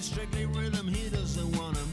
strictly rhythm, he doesn't wanna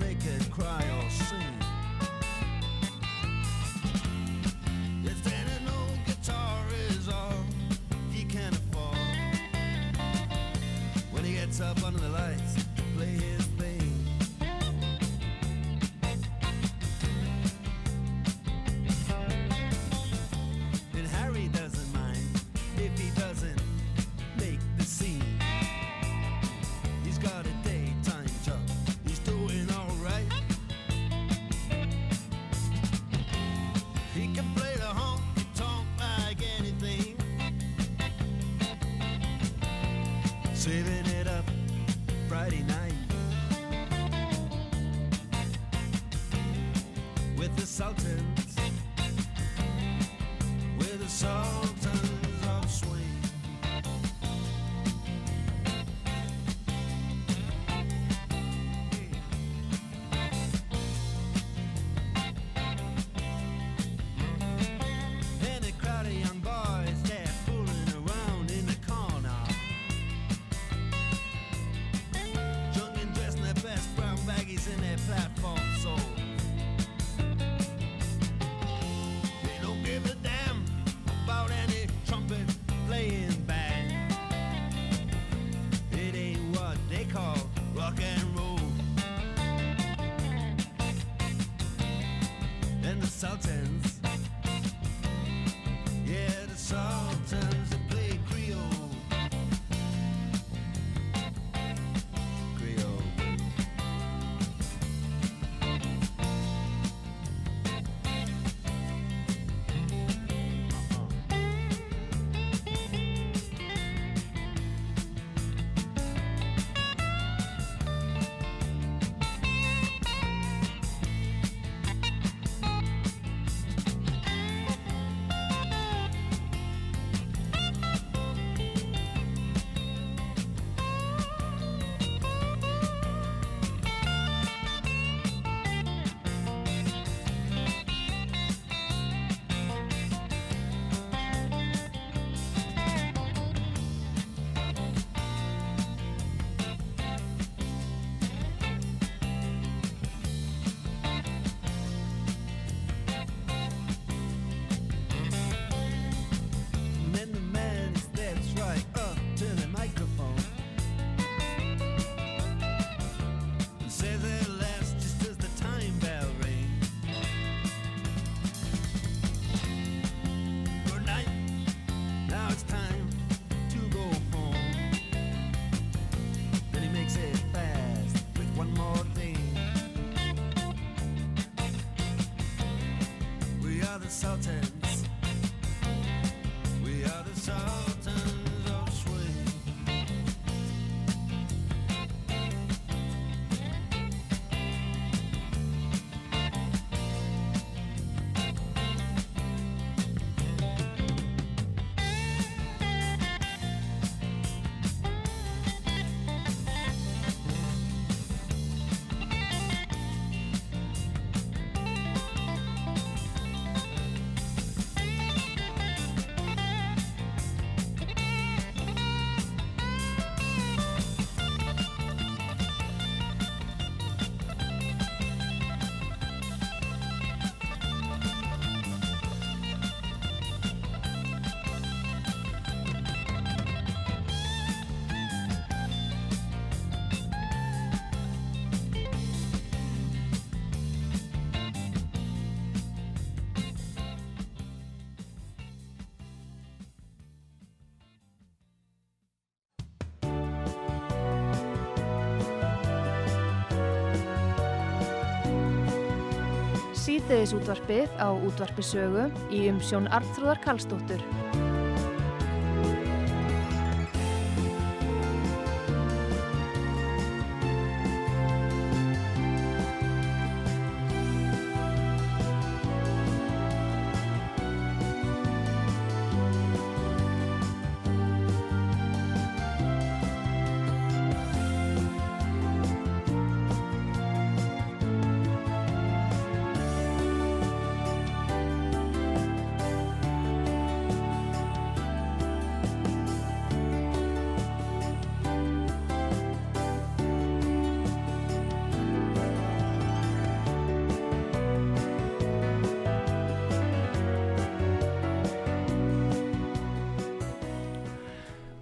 síðdeðis útvarpið á útvarpisögu í umsjón Arnþróðar Karlsdóttur.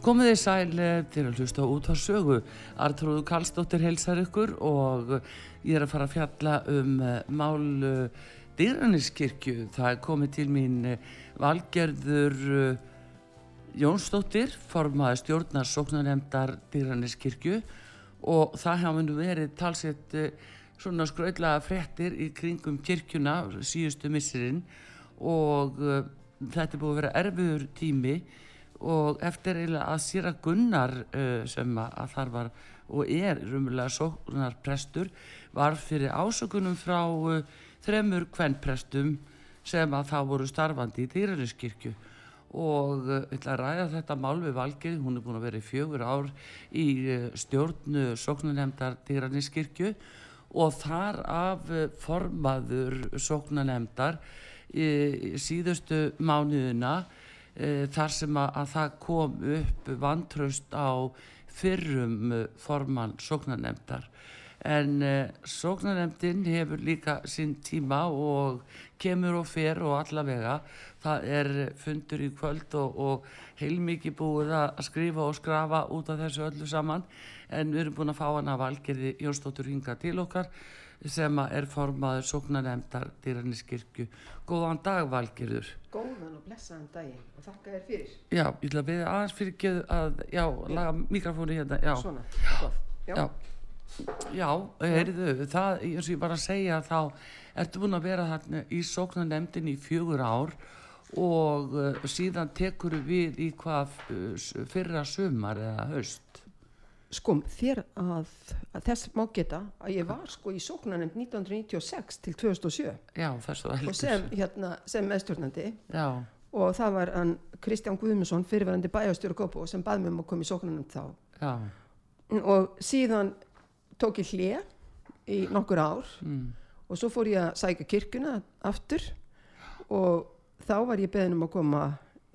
Komið þið sæl eh, til að hlusta út á sögu. Artrúðu Karlsdóttir heilsar ykkur og ég er að fara að fjalla um eh, mál dýraniskirkju. Það er komið til mín valgerður Jónsdóttir, formaði stjórnar sóknanemdar dýraniskirkju og það hafa nú verið talsett svona skröðlaða fréttir í kringum kirkjuna síðustu missirinn og þetta er búið að vera erfiður tími og eftir eiginlega að síra Gunnar uh, sem að, þar var og er rumulega sóknar prestur var fyrir ásökunum frá uh, þremur kvennprestum sem að þá voru starfandi í Dýraniskirkju og uh, ætla að ræða þetta mál við valgið, hún er búin að vera í fjögur ár í stjórnu sóknanemdar Dýraniskirkju og þar af formaður sóknanemdar í síðustu mánuðina e, þar sem að, að það kom upp vantraust á fyrrum formann sóknanemdar en e, sóknanemdin hefur líka sinn tíma og kemur og fer og allavega. Það er fundur í kvöld og, og heilmikið búið að skrifa og skrafa út af þessu öllu saman. En við erum búin að fá hana valgerði Jónsdóttur hinga til okkar sem er formaður sóknanemdar dýranniskirkju. Góðan dag Valgerður. Góðan og blessaðan daginn og þakka þér fyrir. Já, ég ætla að við aðeins fyrir geðu að, já, laga mikrofónu hérna, já. Svona, gott. Já. Já, já heyrðu, það, eins og ég bara að segja þá, ertu búin að vera þarna í sóknanemdin í fjögur ár og uh, síðan tekur við í hvað uh, fyrra sumar eða haust. Sko, þér að, að þess má geta að ég var sko í sóknanemnd 1996 til 2007 Já, og sem, hérna, sem meðstjórnandi. Já, og það var hann Kristján Guðmundsson, fyrirverandi bæjastjóru Gópo sem bað mér um að koma í sóknanemnd þá. Já, og síðan tók ég hlið í nokkur ár. Mm, og svo fór ég að sækja kirkuna aftur. Og þá var ég beðin um að koma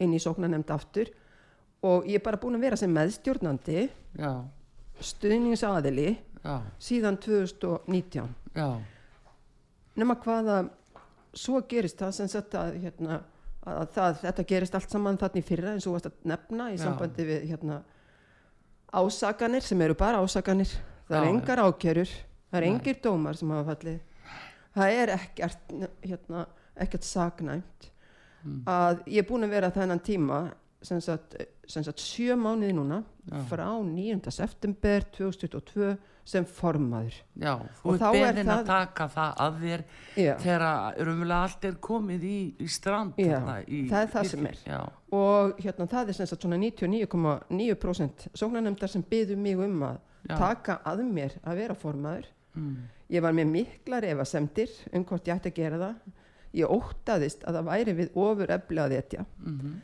inn í sóknanemnd aftur. Og ég er bara búin að vera sem meðstjórnandi. Já, stuðningsaðili já, síðan 2019 já, nema hvaða svo gerist það sem sagt að, hérna, að það, þetta gerist allt saman þarna í fyrra eins og varst að nefna í sambandi við hérna, ásakanir sem eru bara ásakanir. Það er engar ákjörur það er engir dómar sem hafa fallið. Það er ekkert hérna, ekkert saknæmt Mm. að ég er búin að vera þennan tíma sem sagt, sem sagt sjö mánuði núna Já. frá 9. september 2022 sem formaður já. Og þá er beðin að það- taka það að þér Já. þegar umlega allt er komið í, í strand þarna í það er það sem. Já, og hérna það er sem sagt svona 99,9% sóknanemndar sem byðu mig um að taka að mér að vera formaður mm, ég var með miklar efasemdir um hvort ég ætti að gera það ég óttaðist að það væri við ofur efli að etja mm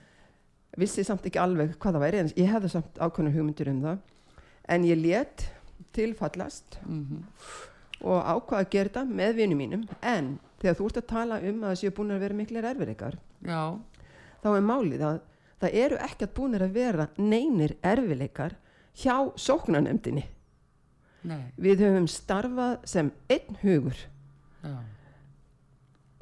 vissi samt ekki alveg hvað það væri en ég hefði samt ákveðna hugmyndir um það. En ég let tilfallast mm og ákvað að gera þetta með vinum mínum. En þegar þú ert að tala um að það séu búin að vera miklir erfiðleikar já, þá er málið að það eru ekkert búinir að vera neinir erfileikar hjá sóknanemdini. nei, Við höfum starfað sem einn hugur. Já,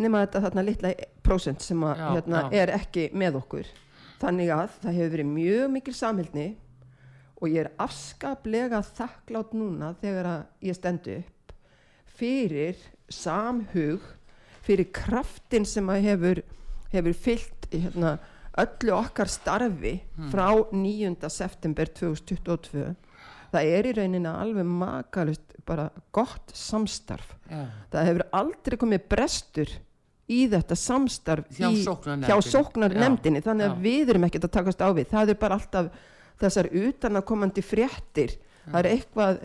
nema þetta þarna litla prósent sem að, Já, hérna, já. er ekki með okkur. Þannig að það hefur verið mjög mikil samhildni og ég er afskaplega þakklátt núna þegar ég stendu upp fyrir samhug, fyrir kraftin sem að hefur, hefur fyllt hérna, öllu okkar starfi frá 9. september 2022. Það er í rauninni alveg makalust bara gott samstarf já, það hefur aldrei komið brestur í þetta samstarf Hjá hjá sóknarnefndinni. Þannig að Já. við erum ekkert að takast á við. Það er bara alltaf þessar utanakomandi fréttir. Það er eitthvað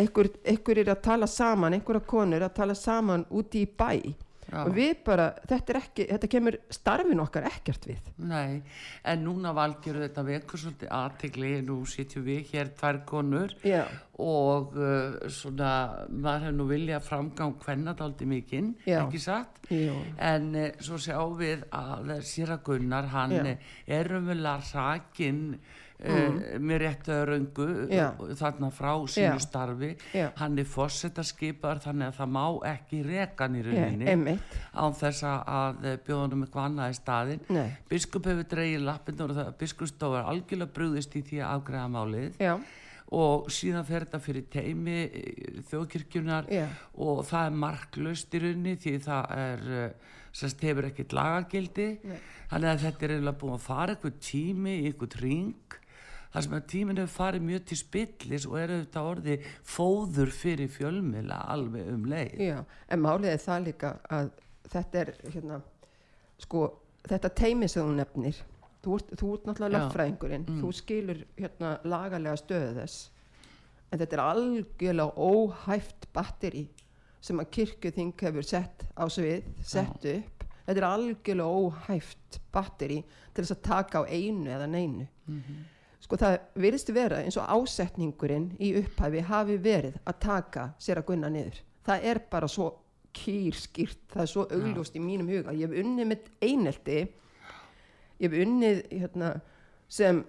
einhver, einhver er að tala saman einhverja konur að tala saman úti í bæ Já. og við bara, þetta er ekki þetta kemur starfin okkar ekkert við Nei, en núna valgjör þetta vekur svolítið aðtegli, nú sitjum við hér tvær konur já, og uh, svona, maður hefur nú viljað framgang hvennadaldi mikinn, Já. ekki satt? Jú. En uh, svo sjáum við að Sýra Gunnar, hann Já. eh, er umvöla rakin uh, með réttu röngu Mm. Já. þarna frá sínu Já. starfi. Já. Hann er fórsetaskipar þannig að það má ekki reka hann í rauninni án þess að- að eh, um eitthvað annað í staðinn. Nei. Biskup hefur dreigið lappindur og það biskupstof er algjörlega brúðist í því að afgræða málið og síðan fer þetta fyrir teimi eh, þjóðkirkjunar og það er marklaust í rauninni því það er eh, semst hefur ekkert lagagildi þannig að þetta er eiginlega búin að fara eitthvað tími í eitthvað ring þar sem að tíminn hefur farið mjög til spillis og er auðvitað orði fóður fyrir fjölmiðla alveg um leið. Já, en málið er það líka að þetta er hérna sko, þetta teimi sem þú nefnir þú ert, þú ert náttúrulega Já. lögfræðingurinn þú skilur hérna lagalega stöðu þess. En þetta er algjörlega óhæft batteri sem að kirkjuþing hefur sett á svið, sett upp. Þetta er algjörlega óhæft batteri til þess að taka á einu eða neinu sko það virðist vera eins og ásetningurinn í upphæfi hafi verið að taka sér að gunna niður það er bara svo kýrskýrt það er svo augljóst í mínum huga ég hef unnið með einelti ég hef unnið hérna, sem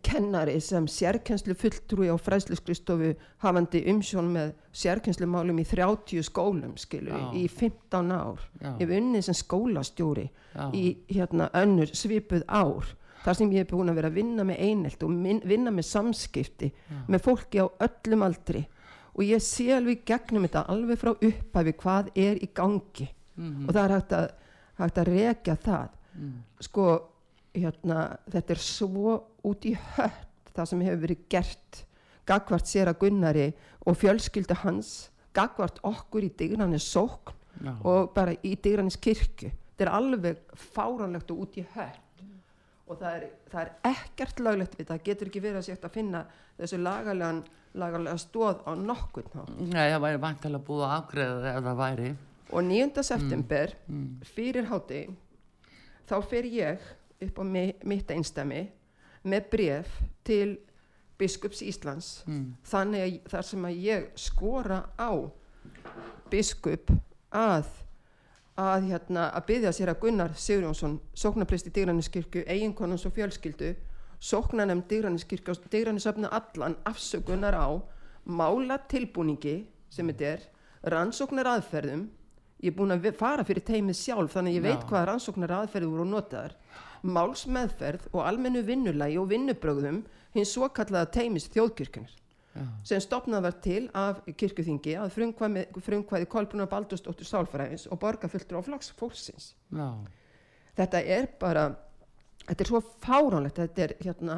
kennari sem sérkennslu fulltrúi á fræðsluskristofu hafandi umsjón með sérkennslumálum í 30 skólum skilur Já. í 15 ár Já. ég hef unnið sem skólastjóri Já. í hérna önnur svipuð ár þar sem ég hef búin að vera að vinna með einelt og min, vinna með samskipti með fólki á öllum aldri og ég sé alveg gegnum þetta alveg frá upphæfi hvað er í gangi Mhm. og það er hægt að, hægt að rekja það Mm. sko hérna, þetta er svo út í hött það sem hefur verið gert gagvart sér að Gunnari og fjölskyldu hans gagvart okkur í digranis sókn Já. og bara í digranis kirkju þetta er alveg fáránlegt og út í hött og það er, það er ekkert löglegt við það getur ekki verið að sétt að finna þessu lagalega, lagalega stóð á nokkurn hátt Nei, það væri vantilega búið að afgreða ef það væri og 9. september fyrir hátti þá fer ég upp á mi mitt einstæmi með bref til biskups Íslands Mm. þannig að þar sem að ég skora á biskup að að, hérna, að byggja sér að Gunnar Sigurjónsson sóknarpresti Digraninskirkju, eiginkonans og fjölskyldu sóknarnefnd Digraninskirkju og Digranisöfna allan afsökunar á mála tilbúningi sem þetta er, rannsóknar aðferðum ég er búin að fara fyrir teimið sjálf þannig að ég veit Já. hvaða rannsóknar aðferður voru notaðar. Málsmeðferð og almennu vinnulagi og vinnubrögðum hins svo kallaða teimis þjóðkirkjunar Já. sem stopnað var til af kirkjuþingi að frumkvæði, frumkvæði Kolbruna Baldursdóttur Sálfræðins og borgarfulltur á flokks fólksins. Já. Þetta er bara, þetta er svo fáránlegt, þetta er hérna,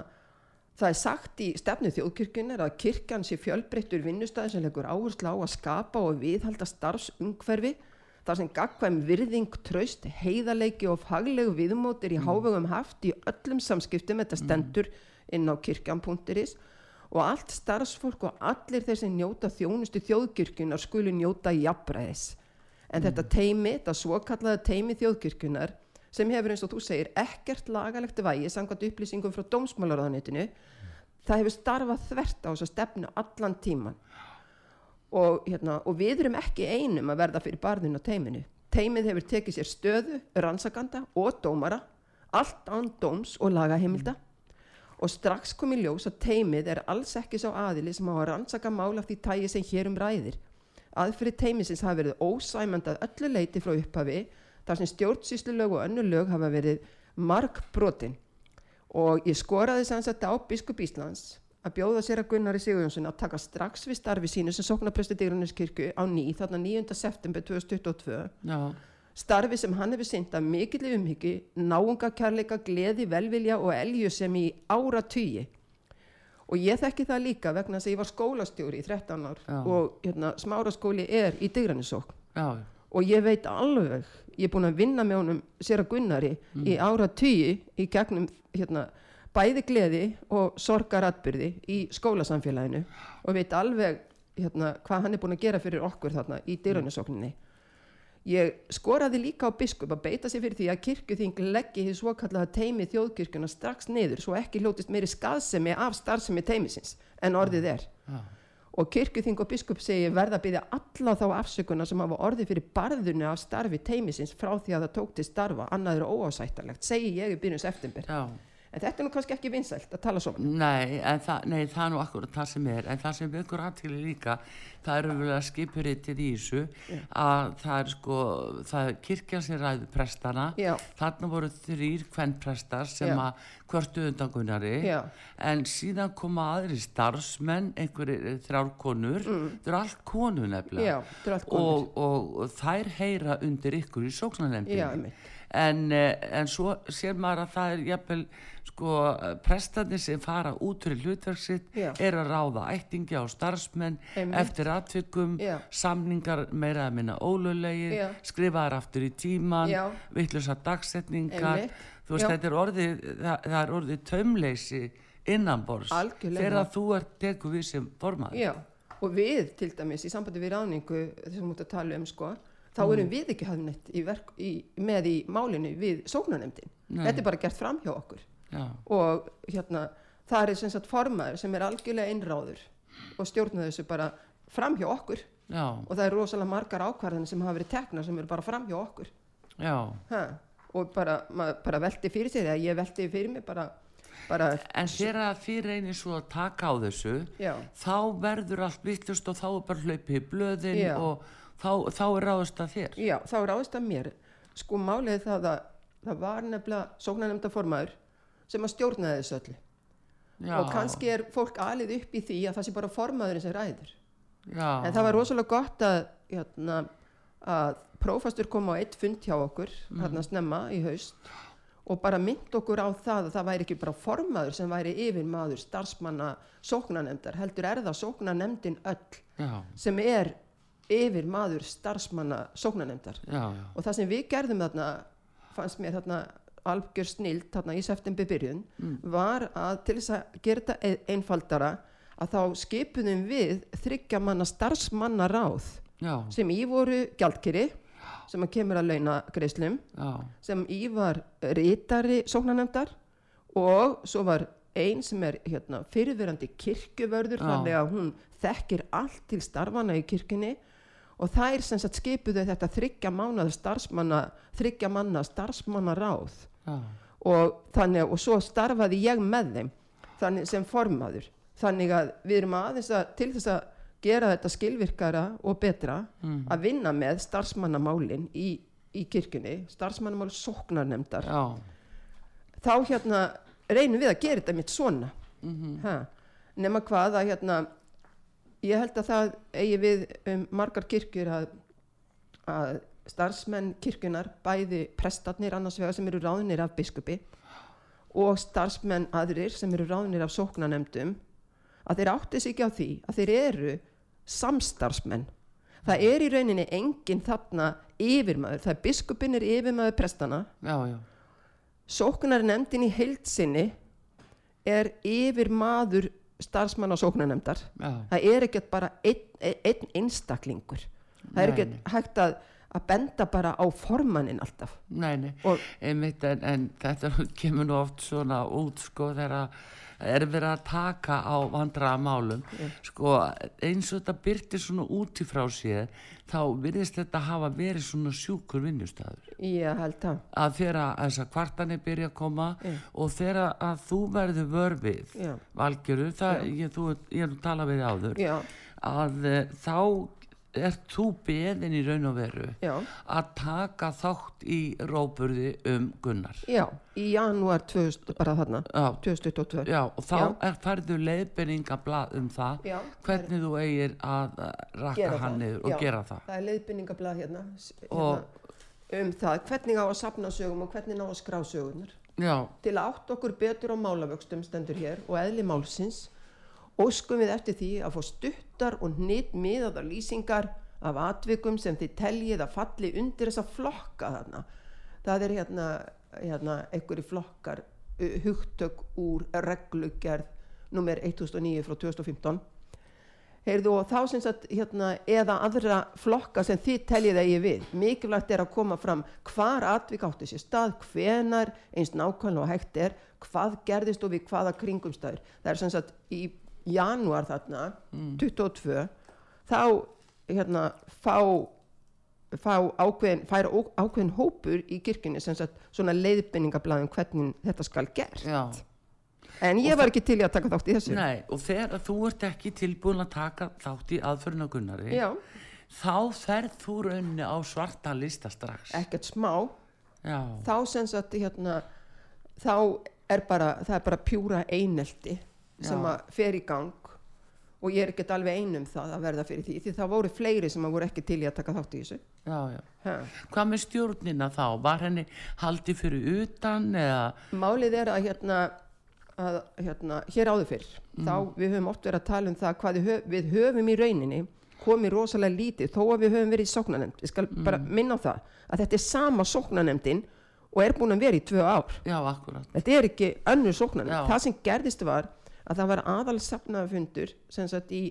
það er sagt í stefnu þjóðkirkjunar að kirkjan sé fjölbreyttur vinnustæði sem leggur áherslu á að skapa og viðhalda starfsumhverfi þar sem gagkvæm virðing, traust, heiðarleiki og faglegu viðmót er í hávegum haft í öllum samskiptum, þetta stendur inn á kirkjan.is og allt starfsfólk og allir þeir sem njóta þjónustu þjóðkirkjunar skulu njóta jafnræðis. En þetta teimi, þetta svokallaða teimi þjóðkirkjunar sem hefur eins og þú segir ekkert lagalegt vægi samkvæmt upplýsingum frá dómsmálaráðanetinu það hefur starfað þvert á þess að stefnu allan tíman og, hérna, og við erum ekki einum að verða fyrir barðinu á teiminu. Teimið hefur tekið sér stöðu, rannsakanda og dómara allt án dóms og lagaheimilda og strax kom í ljós að teimið er alls ekki sá aðili sem á að rannsaka mála því tægi sem hér um ræðir aðfyrir teimisins hafa verið ósæmand að öllu leiti frá upphafi þar sem stjórnsýslulög og önnur lög hafa verið markbrotin og ég skoraði sem sagt á biskup Íslands að bjóða sér að Gunnari Sigurjónsson að taka strax við starfi sínu sem sóknarpresti Digruniskirkju á ný þarna 9. september 2022 Já. Starfi sem hann hefur synt af mikilli umhyggju, náunga kærleika, gleði, velvilja og elju sem í áratugi og ég þekki það líka vegna þess að ég var skólastjóri í 13 ár Já. og hérna, smáraskóli er í Digranisókn Já. og ég veit alveg ég er búin að vinna með honum sér að Gunnari í ára tugi í gegnum hérna, bæði gleði og sorgaratbyrði í skólasamfélaginu og veit alveg hérna, hvað hann er búin að gera fyrir okkur þarna í dyrunasókninni Ég skoraði líka á biskup að beita sig fyrir því að kirkjuþing leggi hér svokallaða teimi þjóðkirkjuna strax niður svo ekki hljótist meiri skaðsemi af starfsemi teimisins en orðið er. Já. Og kirkjuþing og biskup segi verða að byggja alla þá afsökunar sem hafa orðið fyrir barðunni af starfi teimisins frá því að það tók til starfa, annað er óásættalegt, segi ég í byrjun september. Já. En þetta er nú kannski ekki vinsælt að tala svona. Nei, en það, nei, það er nú akkurat það sem er en það sem vekur aðtili líka það eru vel að skipuritið í þessu að það er sko það kirkja sem ræður prestana Já. þarna voru þrýr kvennprestar sem Já. að hvörtu undan Gunnari Já. en síðan koma aðri starfsmenn einhverjir þrjár konur það eru allt konur nefnilega og, og, og þær heyra undir ykkur í einmitt. En, eh, en svo sér maður að það er jafnvel sko prestarnir sem fara út fyrir hlutverk sitt Já. er að ráða ættingi á starfsmenn Einmitt. eftir atvikum Já. samningar meira að minna ólulegir skrifaðar aftur í tíman Já. vittlusa dagsetningar Einmitt. þú veist Já. þetta er orðið það, það er orðið taumleysi innanbors þegar þú ert teku við sem formaður Já, og við til dæmis í sambandi við ráningu þessum út að tala um sko þá Mm. erum við ekki hafði neitt í verk, í, með í málinu við sóknanemdin Nei. þetta er bara gert fram hjá okkur já, og hérna það er sem sagt formaður sem er algjörlega einráður og stjórna þessu bara fram hjá okkur já, og það er rosalega margar ákvarðanir sem hafa verið teknar sem eru bara fram hjá okkur ha? og bara, bara velti fyrir sér eða ég velti fyrir mig bara, bara en þegar þið reynir svo að taka á þessu já, þá verður allt vittlust og þá er bara hlaupið í blöðin Já. og þá, þá er ráðist að þér. Já, þá ráðist að mér. Sko málið er það að það var nefnilega sóknarnemnda formaður sem að stjórnaði þessu öllu. Já, og kannski er fólk alið upp í því að það sé bara formaðurinn sem ræður já, en það var rosalega gott að, hérna, að prófastur kom á eitt fund hjá okkur hérna snemma í haust og bara mynd okkur á það að það væri ekki bara formaður sem væri yfir maður starfsmanna sóknarnemndar heldur er það sóknarnemndin öll já, sem er yfir maður starfsmanna já, og það sem við gerðum þarna fannst mér þarna algjör snilt þarna í september byrjun var að til þess að gera þetta e- einfaldara að þá skipuðum við þryggja manna starfsmanna ráð já, sem í voru gjaldkeri sem að kemur að launa greislum já, sem í var rítari sóknarnemdar og svo var ein sem er hérna, fyrirverandi kirkjuvörður þannig að hún þekkir allt til starfana í kirkjunni og þær sem sagt skipuðu þetta þryggja mánuða starfsmanna þryggja manna starfsmanna ráð já, og þannig og svo starfaði ég með þeim þannig sem formaður. Þannig að við erum aðeins að til þess að gera þetta skilvirkara og betra að vinna með starfsmannamálin í, í kirkjunni starfsmannamál sóknarnemdar já, þá hérna reynum við að gera þetta mitt svona. Ha, nema hvað að hérna ég held að það eigi við um margar kirkjur að, að starfsmenn kirkjunar bæði prestarnir annars vegar sem eru ráðnir af biskupi og starfsmenn aðrir sem eru ráðnir af sóknanemdum að þeir átti sig ekki á því að þeir eru samstarfsmenn. Það er í rauninni enginn þarna yfirmaður, það er biskupin er yfirmaður prestana sóknarnefndin í heildsinni er yfir maður starfsmann á sóknarnefndar. Já, það er ekkert bara einn, einn einstaklingur. Það er ekkert hægt að, að benda bara á formannin alltaf. Nei, nei. Einmitt en, en þetta kemur nú oft svona út sko þegar er verið að taka á vandraða málum sko eins og þetta byrti svona út í frá sér þá virðist þetta hafa verið svona sjúkur vinnustæður það. Að þegar þessar kvartanir byrja að koma og þegar að þú verður vörfið valgjöru, það, ég, þú, ég er að tala við áður að þá er þú beðin í raun og veru já, að taka þátt í róburði um Gunnar? Já í janúar 2000, bara þarna já, 2022 já og þá Já. er færðu leiðbenningablað um það. Já, hvernig þú eigir að uh, rakka hann niður og gera það? Það er leiðbynningablað hérna, hérna um það. Hvernig á að sapna sögum og hvernig á að skrá sögunar já, til að átt okkur betur á málavöxtum stendur hér og eðli málsins óskum við eftir því að fá stuttar og nýtt miðaðar lýsingar af atvikum sem þið teljið að falli undir þessa flokka þarna það er hérna, hérna einhverju flokkar uh, hugtök úr reglugerð nummer 1009 frá 2015 Heyrðu og þá sem sagt hérna, eða aðra flokka sem þið teljið eigi við. Mikilvægt er að koma fram hvar atvik átti sér stað, hvenar eins nákvæmlega hægt er, hvað gerðist og við hvaða kringumstæður. Það er sem sagt í janúar þarna, 22, þá hérna fá, fá ákveðin, færa ó- ákveðin hópur í kirkjunni sem sagt svona leiðbendingablaðum hvernig þetta skal gert. Já, En ég var ekki til að taka þátt í þessu. nei, og þegar þú ert ekki tilbúin að taka þátt í aðförina Gunnari, Já, þá ferð þú raunni á svarta lista strax. ekkert smá. Já, þá sem sagt hérna þá er bara, það er bara pjúra einelti sem að fer í gang og ég er ekkert alveg einum það að verða fyrir því, því það voru fleiri sem að voru ekki til í að taka þátt í þessu já, já. Hvað með stjórnina þá? Var henni haldið fyrir utan eða, málið er að hérna að hérna, hér áður fyrr þá við höfum oft verið að tala um það hvað við, höf, við höfum í rauninni komið rosalega lítið þó að við höfum verið í sóknanemnd við skal bara minna á það að þetta er sama sóknanemndin og er búin að vera í tvö ár já. Þetta er ekki önnur sóknarnefnd. Já. Það sem gerðist var að það var aðal safnafundur sem sagt í,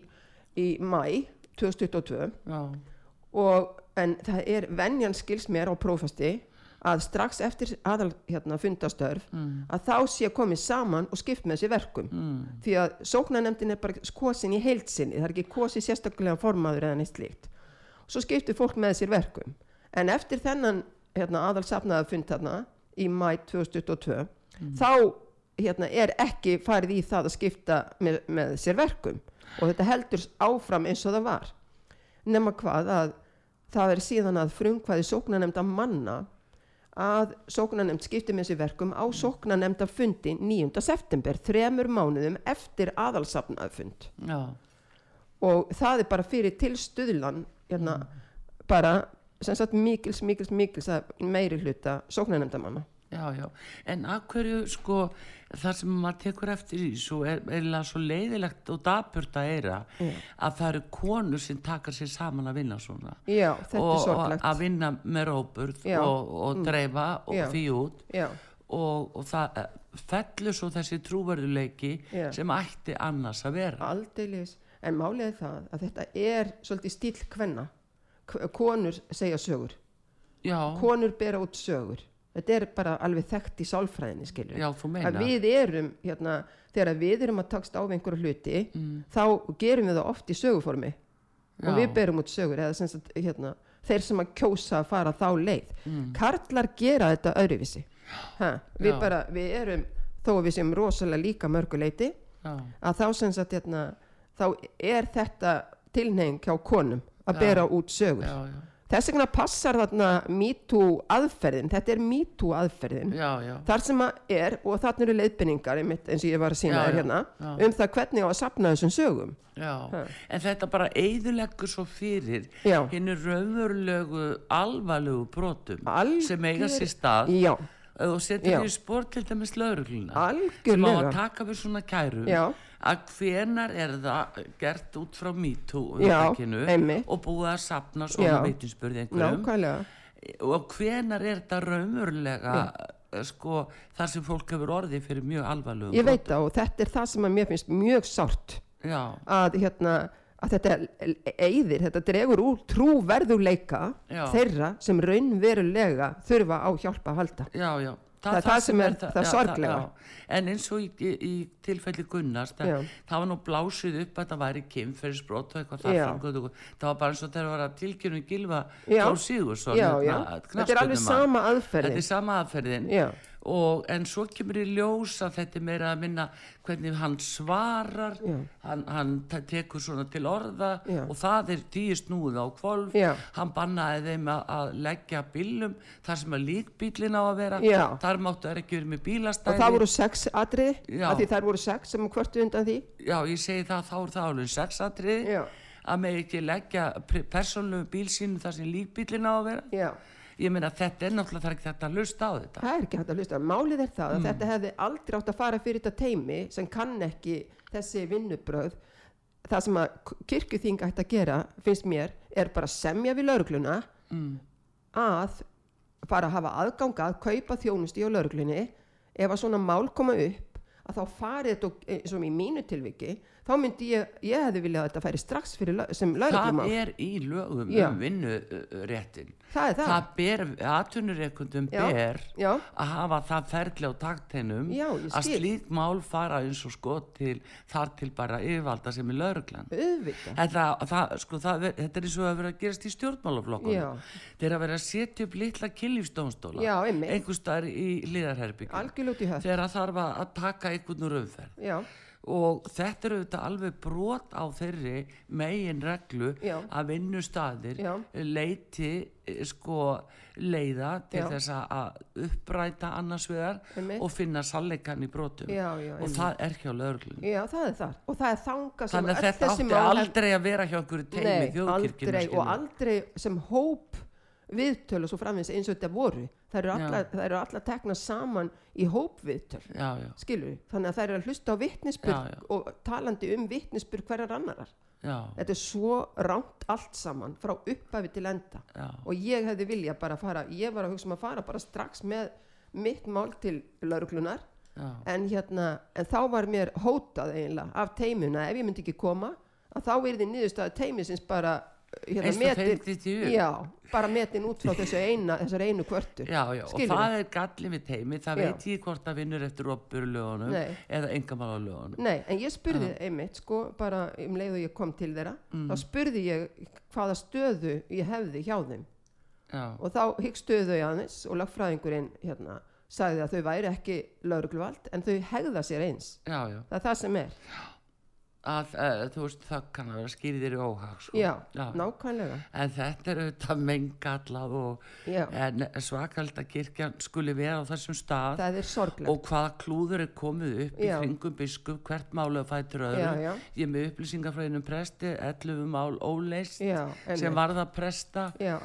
í mæ 2022 Já, og en það er venjan skils mér á prófasti að strax eftir aðal hérna, fundastörf að þá sé komið saman og skipt með sér verkum. Mm. því að sóknarnefndin er bara kosin í heilsinni það er ekki kosið sérstaklega formaður eða neitt slíkt. Svo skiptir fólk með sér verkum. En eftir þennan hérna, aðal safnaðafund þarna í mæ 2022 þá hérna, er ekki farið í það að skipta með, með sér verkum. Og þetta heldur áfram eins og það var. Nema hvað að það er síðan að frumkvæði sóknarnemnda manna að sóknarnemnd skipti með sér verkum á sóknarnemnda fundi 9. september, þremur mánuðum eftir aðalsafnaðfund já, og það er bara fyrir til stuðlan hérna, bara sem sagt mikils, mikils, mikils meiri hluta sóknarnemndamanna já, já. En að hverju, sko, það sem maður tekur eftir í svo er eiginlega svo leiðilegt og dapurt að eira að það eru konur sem taka sér saman að vinna svona. Já, og, og að vinna með róburð Já. Mm. og, og dreifa og Já. því út. Og, og það eh, fellur svo þessi trúverðuleiki sem ætti annars að vera. Aldeilis. En málið er það að þetta er svolítið stíl kvenna. K- konur segja sögur. Já, konur bera út sögur þetta er bara alveg þekkt í sálfræðinni skilur já, að við erum hérna, þegar við erum að takst á einhverju hluti þá gerum við það oft í söguformi. Og Já. við berum út sögur eða sem sagt, hérna, þeir sem að kjósa að fara þá leið. Karlar gera þetta öðruvísi. Ha, við bara, við erum þó að við séum rosalega líka mörguleiti að þá sem sagt hérna, þá er þetta tilneying hjá konum að bera út sögur. Já, já, þess vegna passar þarna MeToo aðferðin, þetta er MeToo aðferðin já, já. þar sem að er og þarna eru leiðbynningar einmitt, eins og ég var að sína þér hérna um það hvernig á að sapna þessum sögum Já, Ha. en þetta bara eyðuleggur svo fyrir Já. henni raunverulegu alvarlegu brotum Algjör- sem eiga sér stað já, og setur Já. því spór til dæmis laurugluna sem á að taka við svona kæru Já. Að hvenar er það gert út frá MeToo og búið að sapna svona nákvæmlega. Og hvenar er þetta raunverulega sko þar sem fólk hefur orðið fyrir mjög alvarlegum ég veit það og þetta er það sem að mér finnst mjög sárt. Að hérna að þetta eyðir, þetta dregur úr trúverðuleika Já. þeirra sem raunverulega þurfa á hjálpa að halda. Já, já Það er það sem er það. sorglega. já. en eins og í, í, í tilfelli Gunnars það, það var nú blásið upp að það væri kynferðisbrot og eitthvað það var bara eins og þegar var að tilkynum Gilva já, hérna, þetta er alveg sama þetta aðferðin er sama aðferðin. Já. Og, en svo kemur í ljós að þetta er meira að minna hvernig hann svarar. Já. hann, hann te- tekur svona til orða Já. og það er tíu snúið á kvolf Já. hann bannaði þeim að, að leggja bílum þar sem að líkbílin á að vera. Þar máttu þær ekki verið með og bílastæði það voru sex atrið því þær voru sex sem hvörtu undan því. Já ég segi það þá er það alveg sexatrið Já. að með ekki leggja persónlegu bíl sínum þar sem líkbílin á að vera. Já ég meina þetta er náttúrulega það er ekki þetta að lusta á þetta Það er ekki hægt að hlusta. Málið er það að Mm. þetta hefði aldrei átt að fara fyrir þetta teimi sem kann ekki þessi vinnubröð það sem að kirkjuþing ætti að gera finnst mér er bara semja við laurugluna mm. að fara að hafa aðgang að kaupa þjónusti á lauruglunni ef að svona mál koma upp að þá farið þetta eins og í mínu tilviki þá myndi ég, ég hefði viljað að þetta færi strax fyrir, lau- sem það lauruglumál er í lögum Já. um vinnuréttin það er það, það ber, atvinnureikundum Já. ber já, að hafa það ferli á takteinum að slík mál fara eins og sko til þar til bara yfirvalda sem er lauruglan það, það, sko, það, þetta er eins og að vera að gerast í stjórnmálaflokkunum. Þeir að vera að setja upp litla einmitt. Einhver staðar í liðarherbyggjum. Þegar það þarf að að taka einhvern úr umferð. Og þetta eru auðvitað alveg brot á þeirri megin reglu Já. að vinnustadir Já. leiti eh, sko leiða til Já. þess að- uppræta annars vegar og finna salleikan í brotum. Já, já, og það er hjá lögreglunum. já, það er það og það er þanga sem Þannig að þetta átti mál- aldrei að vera hjá einhverju teimi aldrei og aldrei sem hóp viðtöl og svo framvegis eins og þetta voru það eru alla, alla tekna saman í hóp viðtöl Já, já, skilur þannig að það eru að hlusta á já. og talandi um vittnisspurð hverjar annarar já, þetta er svo ránt allt saman frá upphafi til enda. Já, og ég hefði vilja bara fara ég var að hugsa um að fara bara strax með mitt mál til lauruglunar en hérna, en þá var mér hótað eiginlega af teimuna ef ég myndi ekki koma að þá er þið niðurstaða teimisins bara hérna, upp. já, bara metin út frá þessu eina, þessar einu kvörtur já, já, og það er galli við teimi, það Já. veit ég hvort það vinnur eftir opburu lögunum Nei. eða engamála lögunum. Nei, en ég spurði einmitt, sko, bara um leið og ég kom til þeirra, Mm. þá spurði ég hvaða stöðu ég hefði hjá þeim Já, og þá hyggstuðu þau aðeins og lagfræðingurinn hérna sagði að þau væri ekki laurugluvald en þau hegða sér eins. já, já, Það er það sem er. Að, uh, þú veist, það kann að vera skýrðir í óhag, sko. Já, nákvæmlega. En þetta er auðvitað mengallað Já, en svakald að kirkjan skuli vera á þessum stað er og hvaða klúður er komið upp í Já. kringum biskup, hvert málu að fætur öðru. Já, já. Ég með upplýsingafræðinum presti, 11 mál óleist Já, sem varða presta Já,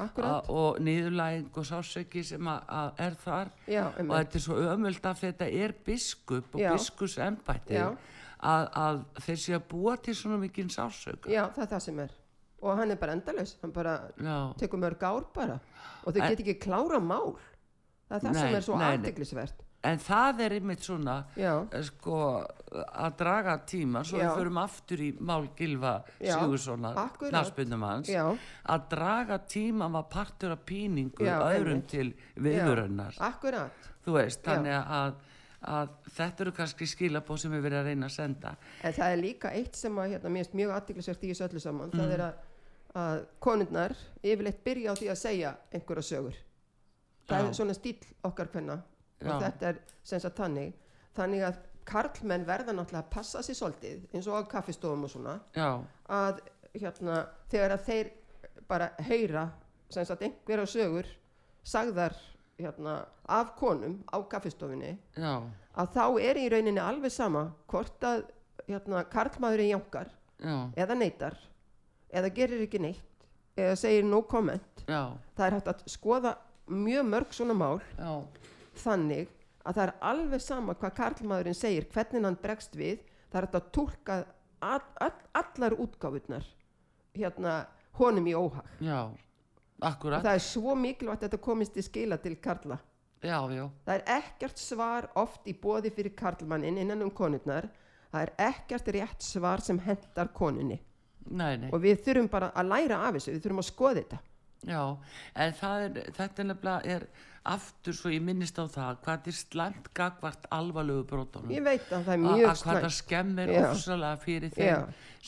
og niðurlæging og sásöki sem að, að er þar Já, og þetta er svo ömult að þetta er biskup og Já. biskus embætti Já. Að, að þeir sé að búa til svona mikinn sásök Já, það er það sem er. Og hann er bara endalaus, hann bara Já, tekur mörg ár bara og þau get ekki klára mál. Það er það Nei, sem er svo aðteglisvert. en það er einmitt svona eh, sko að draga tíma svo Já. við förum aftur í mál Gilva Já, Sigurssonar akkurat. knarspundum hans já, að draga tíma var partur af píningu öðrum til akkurat. þú veist, þannig að, að þetta eru kannski skilabóð sem við verðum að reyna að senda En það er líka eitt sem að hérna, mjög aðteglisvert í þessu öllu saman. Mm. Það er að, að konurnar yfirleitt byrja á því að segja einhverja sögur. Það Já. er svona stíl okkar hvenna og þetta er sem sagt þannig. Þannig að karlmenn verða náttúrulega að passa sér svolítið eins og á kaffistofum og svona já, að hérna, þegar að þeir bara heyra sem sagt einhverja sögur sagðar hérna, af konum á kaffistofinni já, að þá er í rauninni alveg sama hvort að hérna, karlmaðurinn jánkar já, eða neytar eða gerir ekki neitt eða segir no comment. Já, það er hægt að skoða mjög mörg svona mál já, þannig að það er alveg sama hvað karlmaðurinn segir hvernig hann bregst við. Það er hægt að tólka all, all, allar útgáfurnar hérna honum í óhag. Já akkurat, það er svo mikilvægt að þetta komist í skila til karla. Já, já. Það er ekkert svar oft í bóði fyrir karlmannin innan um konurnar. Það er ekkert rétt svar sem hendar konunni. Nei, nei, og við þurfum bara að læra af þessu. Við þurfum að skoða þetta já en er, þetta er nefnilega er aftur svo ég minnist á það hvað er slæmt gagvart alvarlegu brotunum ég veit að það er að mjög að hvað það slæmt skemmir Já. ofsalega fyrir þeim Já.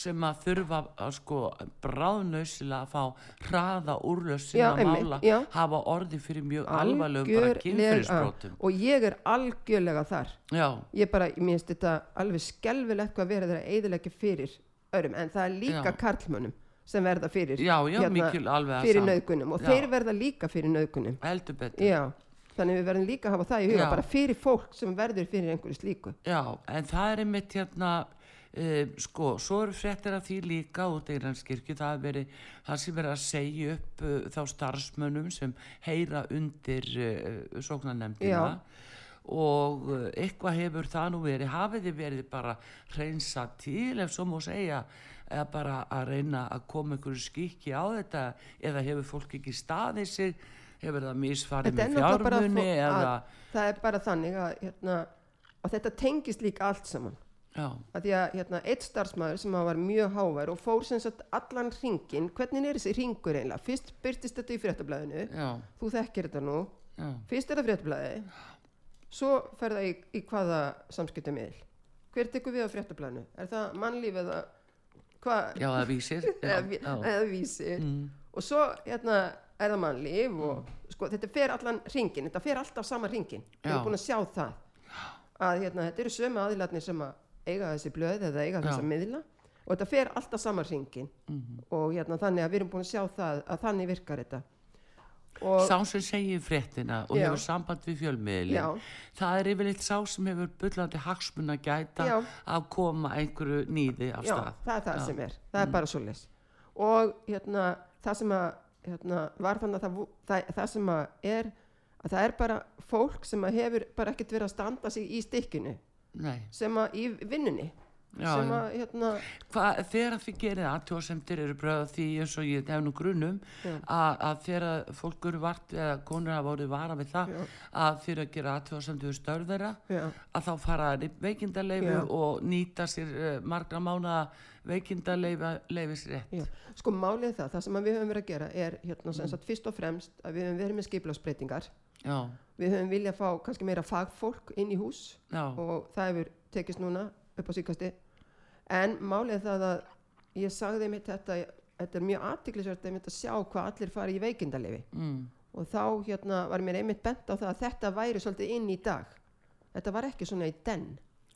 sem að þurfa að sko bráðnausilega að fá hraða úrlössin Já, að mála já. hafa orði fyrir mjög alvarlegum bara Algjörlega. kynfyrirsbrotum og ég er algjörlega þar já, ég bara, ég minnst þetta alveg skelvilegt hvað verið þeirra eðilegja fyrir örum, en það er líka Já. Sem verða fyrir já, já, mikil alveg að fyrir sama. nauðgunum. Og Já. þeir verða líka fyrir já, þannig við verðum líka að hafa það í huga bara fyrir fólk sem verður fyrir einhverju slíku. Já, en það er einmitt hérna, uh, sko, svo eru fréttir af því líka út í Íranskirkju, það það sem verið að segja upp uh, þá starfsmönnum sem heyra undir uh, sóknarnemdina og uh, eitthvað hefur það nú verið. Hafið þið verið bara reynsa til ef svo má segja eða bara að reyna að koma einhverju skikki á þetta eða hefur fólk ekki staðið sig? Hefur það misfarið Þetta með fjármunni eða að, það er bara þannig að, hérna, að þetta tengist líka allt saman. Já, að því að hérna, eitt starfsmæður sem var mjög hávær og fór sem sagt allan ringin hvernig er þessi ringur eiginlega? Fyrst byrtist þetta í fréttablaðinu. Já, þú þekkir þetta nú, já, fyrst er það fréttablaði svo fer það í, í hvaða samskiptum miðl hver tekur við á fréttablaðinu? Er það mannlíf eða já, það vísir. Já, já, eða vísi mm, og svo hérna er það mannlíf og sko þetta fer allan ringin þetta fer alltaf sama ringin við erum búin að sjá það. Að hérna þetta eru sömu aðilarnir sem að eiga þessi blöð eða eiga þessa miðla. Og þetta fer alltaf sama ringin mhm. og hérna þannig að við erum búin að sjá það að þannig virkar þetta sá sem segir fréttina og Já. hefur samband við fjölmiðli Já. það er yfirleitt sá sem hefur bullandi hagsmun að gæta Já. að koma einhverju nýði af já, stað það er það Já. Mm. sem er það er bara svo les og hérna það sem að hérna, var þannig að það, það, það sem að er að það er bara fólk sem að hefur bara ekkert verið að standa sig í stikkinu Nei, sem að í vinnunni Já, sem að hérna Hvað, þegar þið gerir aðtjóðsendir eru bröða því eins og ég hef nú grunum að, að þegar fólk eru vart eða konur hafa orðið vara við það Já. að að gera þeirra já, að þá fara veikindarleifu og nýta sér uh, margra mána veikindarleifis rétt já. sko málið það, það sem við höfum verið að gera er hérna sem sagt fyrst og fremst að við höfum verið með skiplagsbreytingar Já, við höfum viljað fá kannski meira fagfólk inn í hús og það hefur tekist núna upp á síkasti en málið það að ég sagði mitt þetta þetta er mjög aðtiklisvært einmitt að sjá hvað allir fari í veikindalefi mm, og þá hérna var mér einmitt bent á það að þetta væri svolítið inn í dag. Þetta var ekki svona í den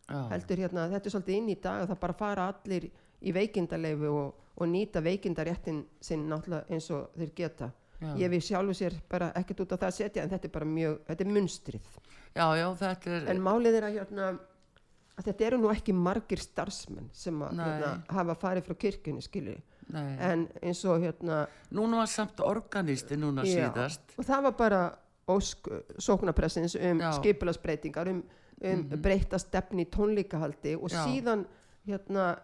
já, heldur hérna þetta er svolítið inn í dag að það bara fara allir í veikindaleifu og, og nýta veikindaréttin sinn náttúrulega eins og þeir geta. Já. ég við sjálfu sér bara ekkert út á það að setja en þetta er bara mjög, þetta er munstrið. Já, já, þetta er en málið er að hérna að þetta eru nú ekki margir starfsmenn sem að hérna, hafa farið frá kirkjunni skilur nei. en eins og hérna Núna var samt organisti núna já, síðast og það var bara ósk sóknarpressins um Já. skipulagsbreytingar um, um breyta stefni í tónlíkahaldi og Já. síðan hérna,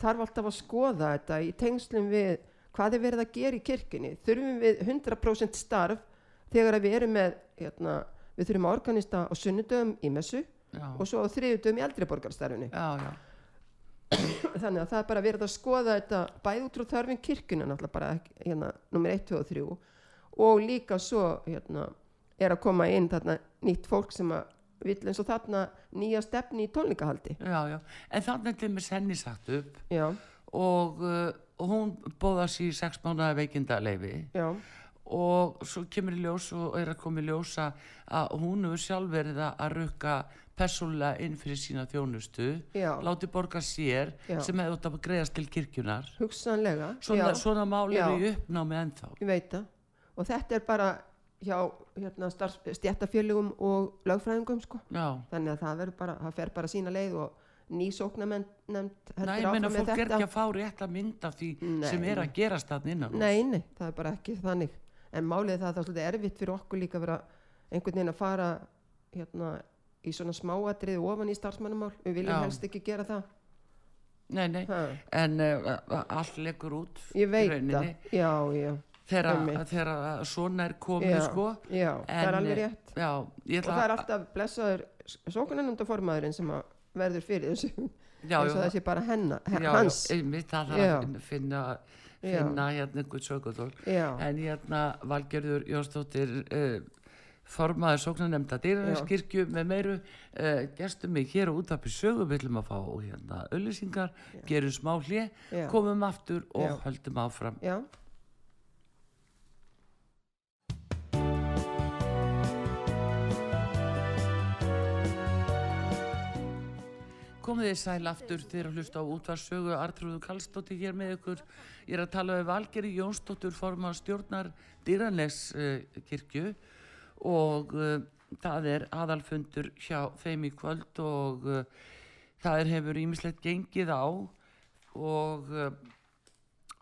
þarf alltaf að skoða þetta í tengslum við hvað er verið að gera í kirkjunni þurfum við 100% starf þegar við erum með hérna, við þurfum að organista á sunnudöfum í messu Já, og svo á þriðudöfum í eldriborgarstarfinu þannig að það er bara verið að skoða þetta bæði út frá þörfin kirkjuna náttúrulega bara hérna, nummer 1, 2 og 3 og líka svo hérna, er að koma inn þarna nýtt fólk sem að vill eins og þarna nýja stefni í tónleikahaldi já, já. En þannig til með senni sagt upp já, og, uh, hún bóða sér í sex mánuða veikindaleifi já, og svo kemur í ljós og er að koma í ljós að hún hefur sjálf verið að rukka persónulega inn fyrir sína þjónustu já láti borga sér Já. sem hefur að greiðast til kirkjunar hugsanlega svona, svona mál Já. eru í uppnámi ennþá ég veit það og þetta er bara hjá hérna, stjættafélugum og lögfræðingum sko. þannig að það, verður bara, það fer bara sína leið og ný sóknarnefnd næ, ég meina fólk er ekki að fá rétt að mynda því Nei, sem er nei. að gerast þarna innan. Nei, nei, það er bara ekki þannig en málið það að það er svolítið erfitt fyrir okkur líka að vera einhvern veginn að fara hérna, í svona smáatriði ofan í starfsmannamál. Við viljum Já. helst ekki gera það. Nei, nei. ha, en uh, allt leggur út ég veit rauninni. það. Já, já, þegar svona er komið já, sko. já það er En, alveg eh, rétt. já, og það er alltaf blessaður sókunarnundaformaðurinn sem verður fyrir þessu. Já, eins og já, það sé bara henna, hans já, einmitt, það að finna- finna, hérna einhvern sögutól en hérna Valgerður Jónsdóttir uh, formaður sóknarnemnda dýrarneskirkju með meiru uh, gestum mig hér á útapi sögu. Við ætlum að fá hérna öllisingar gerum smá Já. komum aftur og Já. höldum áfram. Já, komið þið sæl aftur þegar að hlusta á útvarsögu Artrúðu Kallstóttir hér með ykkur. Ég er að tala við Valgeri Jónsdóttur forman stjórnar dýranlegs uh, kirkju og uh, það er aðalfundur hjá þeim í kvöld og uh, það er hefur ímislegt gengið á og uh,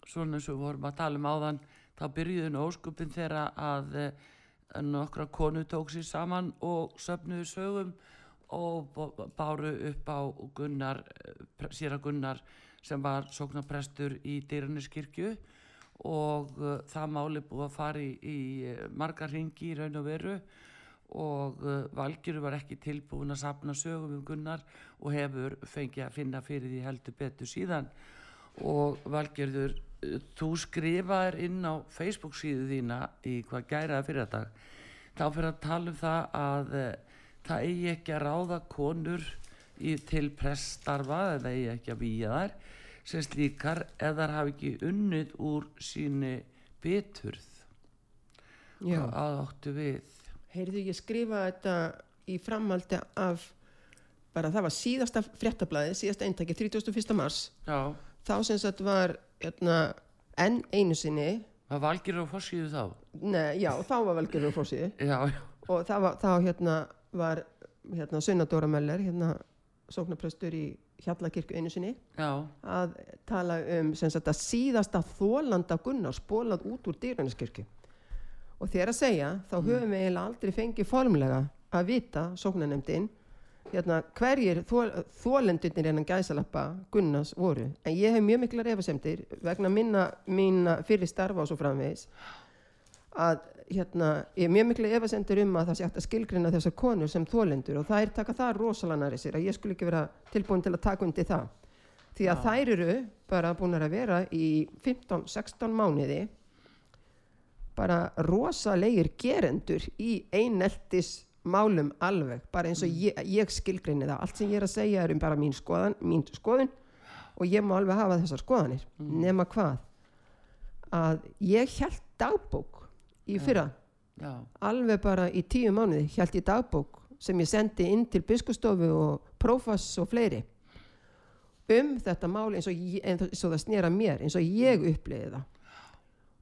svona eins og vorum að tala um áðan þá byrjuðu nú óskupin þeirra að nokkra konu tók sér saman og söfnuðu sögum og báru upp á Gunnar, pre- séra Gunnar sem var sóknarprestur í Dyraniskirkju og uh, það máli búið að fara í, í eh, marga ringi í raun og veru og uh, Valgjöru var ekki tilbúin að sapna sögum um Gunnar og hefur fengið að finna fyrir því heldur betur síðan. Og Valgjörður uh, þú skrifaðir inn á Facebook síðu þína í hvað gæraði fyrir þetta þá fyrir að tala um það að uh, það eigi ekki að ráða konur í, til pressstarfa eða eigi ekki að výja þær sem slíkar eða þær hafi ekki unnið úr síni biturð Já. að áttu við? Heyrðu, ég skrifa þetta í framaldi af bara það var síðasta fréttablaði, síðasta eintaki 31. mars. Já, þá sem sagt var hérna, enn einu sinni. Það valgir á fórsíðu þá? Nei, já, þá var velgerður fórsíðu já, já, og það var, þá hérna var hérna Sunna Dóra Möller hérna sóknarprestur í Hjallakirkju einu sinni. Já, að tala um sagt að síðasta þólanda Gunnar spólað út úr dýraniskirkju og þér að segja þá höfum við eiginlega aldrei fengið formlega að vita sóknarnemdin hérna, hverjir þólendunir innan gæsalappa Gunnars voru. En ég hef mjög miklar efasemdir vegna minna, minna fyrir starfa og svo framvegis að hérna, ég er mjög miklu efasendur um að það sé hægt að skilgrina þessar konur sem þólendur og þær taka það rosalega næri sér að ég skulle ekki vera tilbúin til að taka undir það. Því að þær eru bara búin að vera í 15-16 mánuði bara rosalegir gerendur í eineltis málum alveg, bara eins og ég, ég skilgrinni það, allt sem ég er að segja er um bara mín skoðan, mín skoðun og ég má alveg hafa þessar skoðanir nema hvað? Að ég held dagbók í fyrra. Já, alveg bara í tíu mánuði held ég dagbók sem ég sendi inn til biskustofu og prófass og fleiri um þetta mál eins og, ég, eins og það snera mér eins og ég uppliði það.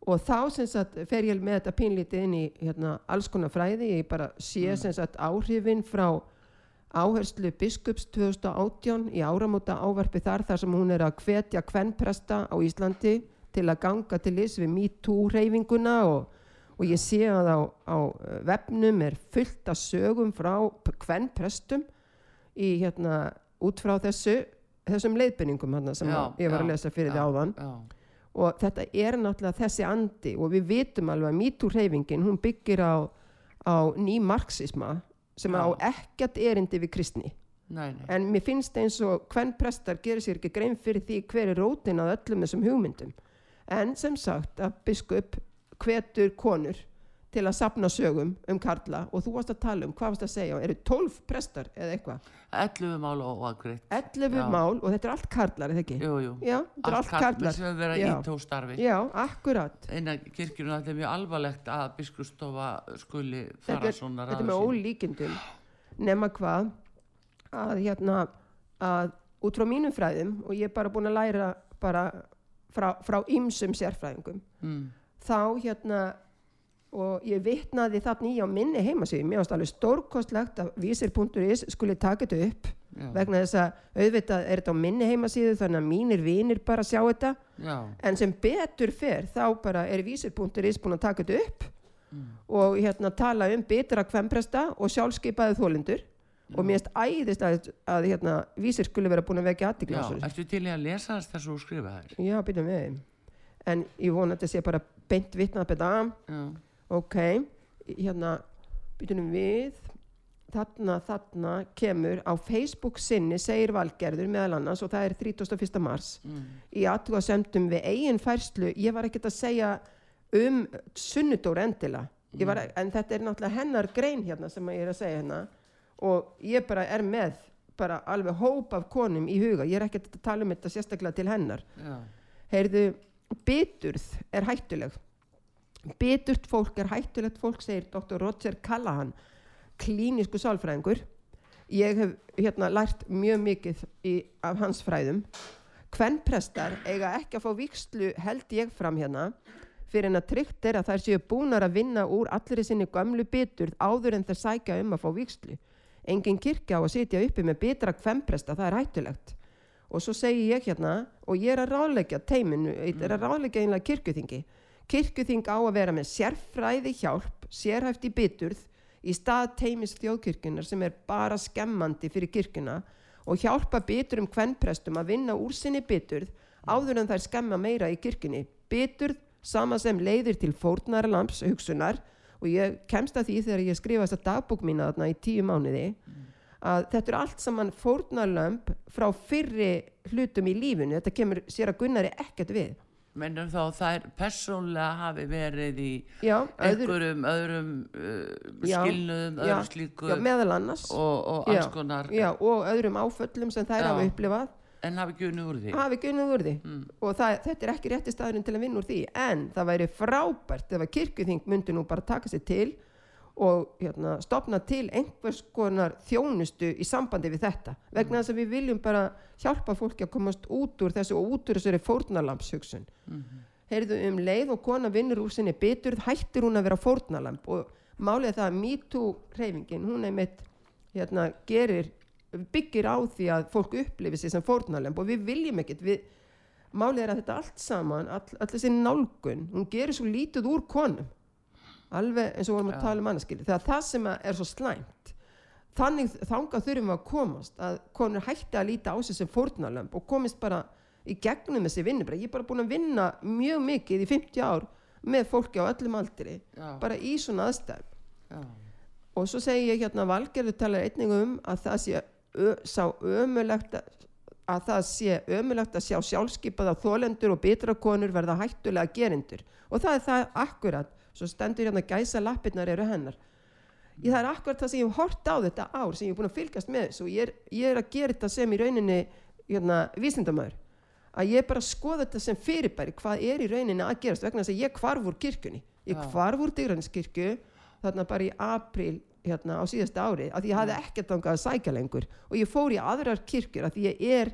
Og þá sem sagt fer ég með þetta pínlítið inn í hérna, alls konar fræði. Ég bara sé sem sagt áhrifin frá áherslu biskups 2018 í áramóta ávarpi þar þar sem hún er að hvetja kvennpresta á Íslandi til að ganga til þess við MeToo reyfinguna og, og ég sé að á, á eh, vefnum er fullt af sögum frá kvennprestum í hérna út frá þessu þessum leiðbenningum hérna sem Já, að ég var að já, lesa fyrir því áðan. já, og þetta er náttúrulega þessi andi og við vitum alveg að MeToo-hreyfingin hún byggir á, á ný marxisma sem á ekkert erindi við kristni. Nei, nei. En mér finnst eins og hvern prestar gerir sér ekki grein fyrir því hver er rótin að öllum þessum hugmyndum. En sem sagt að biskup hvetur konur til að sapna sögum um karla. Og þú varst að tala um, hvað varst að segja? Eru 12 prestar eða eitthvað? 11 mál og aðgreitt 11 Já. mál og þetta er allt karlar, eða ekki? jú, jú, Já, þetta er allt karlar sem vera Já. í tóstarfi Já, akkurat. Innan kirkjunum þetta er mjög alvarlegt að biskustofa skuli þetta fara er, svona þetta er með ólíkindum. Nema hvað að hérna að út frá mínum fræðum og ég er bara búin að læra bara frá, ymsum sérfræðingum mm, þá hérna og ég vitnaði þarna í á minni heimasíðu. Mér varst alveg stórkostlegt að vísir.is skuli taka þetta upp já, vegna þess að auðvitað er þetta á minni heimasíðu þannig að mínir vinir bara sjá þetta. Já, en sem betur fer þá bara er vísir.is búin að taka þetta upp og hérna tala um betra kvempresta og sjálfskeipaði þólendur og mér erst æðist að, að hérna, vísir skulle vera búin að vekja já, aðtikla ertu til í að lesa þess að þú skrifa þér já, byrjum við en ég vona að þetta sé bara beint já, ok, hérna byrjum við. Þarna, þarna kemur á Facebook sinni segir Valgerður meðal annars og það er 31. mars. Mm, í aðtuga semdum við eigin færslu ég var ekkert að segja um sunnudór endila var, en þetta er náttúrulega hennar grein hérna sem ég er að segja hérna. Og ég bara er með bara alveg hóp af konum í huga. Ég er ekkert að tala um þetta sérstaklega til hennar. Já, heyrðu, biturð er hættuleg. Biturt fólk er hættulegt fólk segir Dr. Roger Callahan klínisku sálfræðingur. Ég hef hérna lært mjög mikið í, af hans fræðum. Kvenprestar eiga ekki að fá víkslu held ég fram hérna fyrir en að tryggt er að þær séu búnar að vinna úr allir sinni gömlu biturð áður en þær sækja um að fá víkslu engin kirkja á að sitja uppi með bitra kvenpresta, það er hættulegt og svo segi ég hérna og ég er að ráðleggja teiminu, ég er að ráðleggja einlega kirkjuþingi. Kirkjuþing á að vera með sérfræði hjálp sérhæft í biturð í stað teimis þjóðkirkjunar sem er bara skemmandi fyrir kirkjuna og hjálpa biturum kvennprestum að vinna úr sinni biturð áður en þær skemma meira í kirkjunni. Biturð sama sem leiðir til fórnarlamps hugsunar og ég kemst að því þegar ég skrifa þessa dagbók mína þarna í tíu mánuði að þetta er allt saman fórnarlamp frá fyrri hlutum í lífinu. Þetta kemur sér að Gunnari ekkert við. Mennum þá þær persónlega hafi verið í Já, einhverjum öðrum uh, Já, skilnuðum, já, öðru slíku já, meðal annars. og, og alls konar. já, og öðrum áföllum sem þær hafa upplifað. En hafi ekki unnið úr því? Úr því. Og það, þetta er ekki rétti staðurinn til að vinna úr því. En það væri frábært ef að kirkjuþing myndi nú bara taka sér til og hérna, stopna til einhvers konar þjónustu í sambandi við þetta. Vegna þess að við viljum bara hjálpa fólki að komast út úr þessu og út úr þessari fórnalampshugsun heyrðu um leið og kona vinnur úr sinni biturð hættir hún að vera fórnalamp og málið það að MeToo reyfingin hún er mitt hérna, gerir byggir á því að fólk upplifi sig sem fórnalamp og við viljum ekkert við, málið er að þetta allt saman all, all þessi nálgun, hún gerir svo lítið úr konum alveg eins og vorum að tala um annarskili þegar það sem er svo slæmt þannig þangað þurfum við að komast að konur hætti að líta á sig sem fórnalömb og komist bara í gegnum þessi vinnubræð, ég er bara búin að vinna mjög mikið í 50 ár með fólki á öllum aldri, Já. bara í svona aðstæðum. Já, og svo segi ég hérna Valgerður talar einnig um að það sé ömulegt að, að það sé ömulegt að sjá sjálfskipaða þólendur og betrakonur verða hættulega gerindur og það er það akkurat svo stendur hérna gæsa lappirnar eru hennar. Ég, það er akkurat það sem ég hef hort á þetta ár sem ég er búin að fylgast með þessu og ég er, ég er að gera þetta sem í rauninni hérna, vísindamæður að ég bara skoða þetta sem fyrirbæri hvað er í rauninni að gerast vegna þess að ég kvarf úr kirkjunni. Ég kvarf úr dýranskirkju þarna bara í apríl hérna á síðasta ári að ég hafði ekkert þangað að sækja lengur og ég fór í aðrar kirkjur að ég er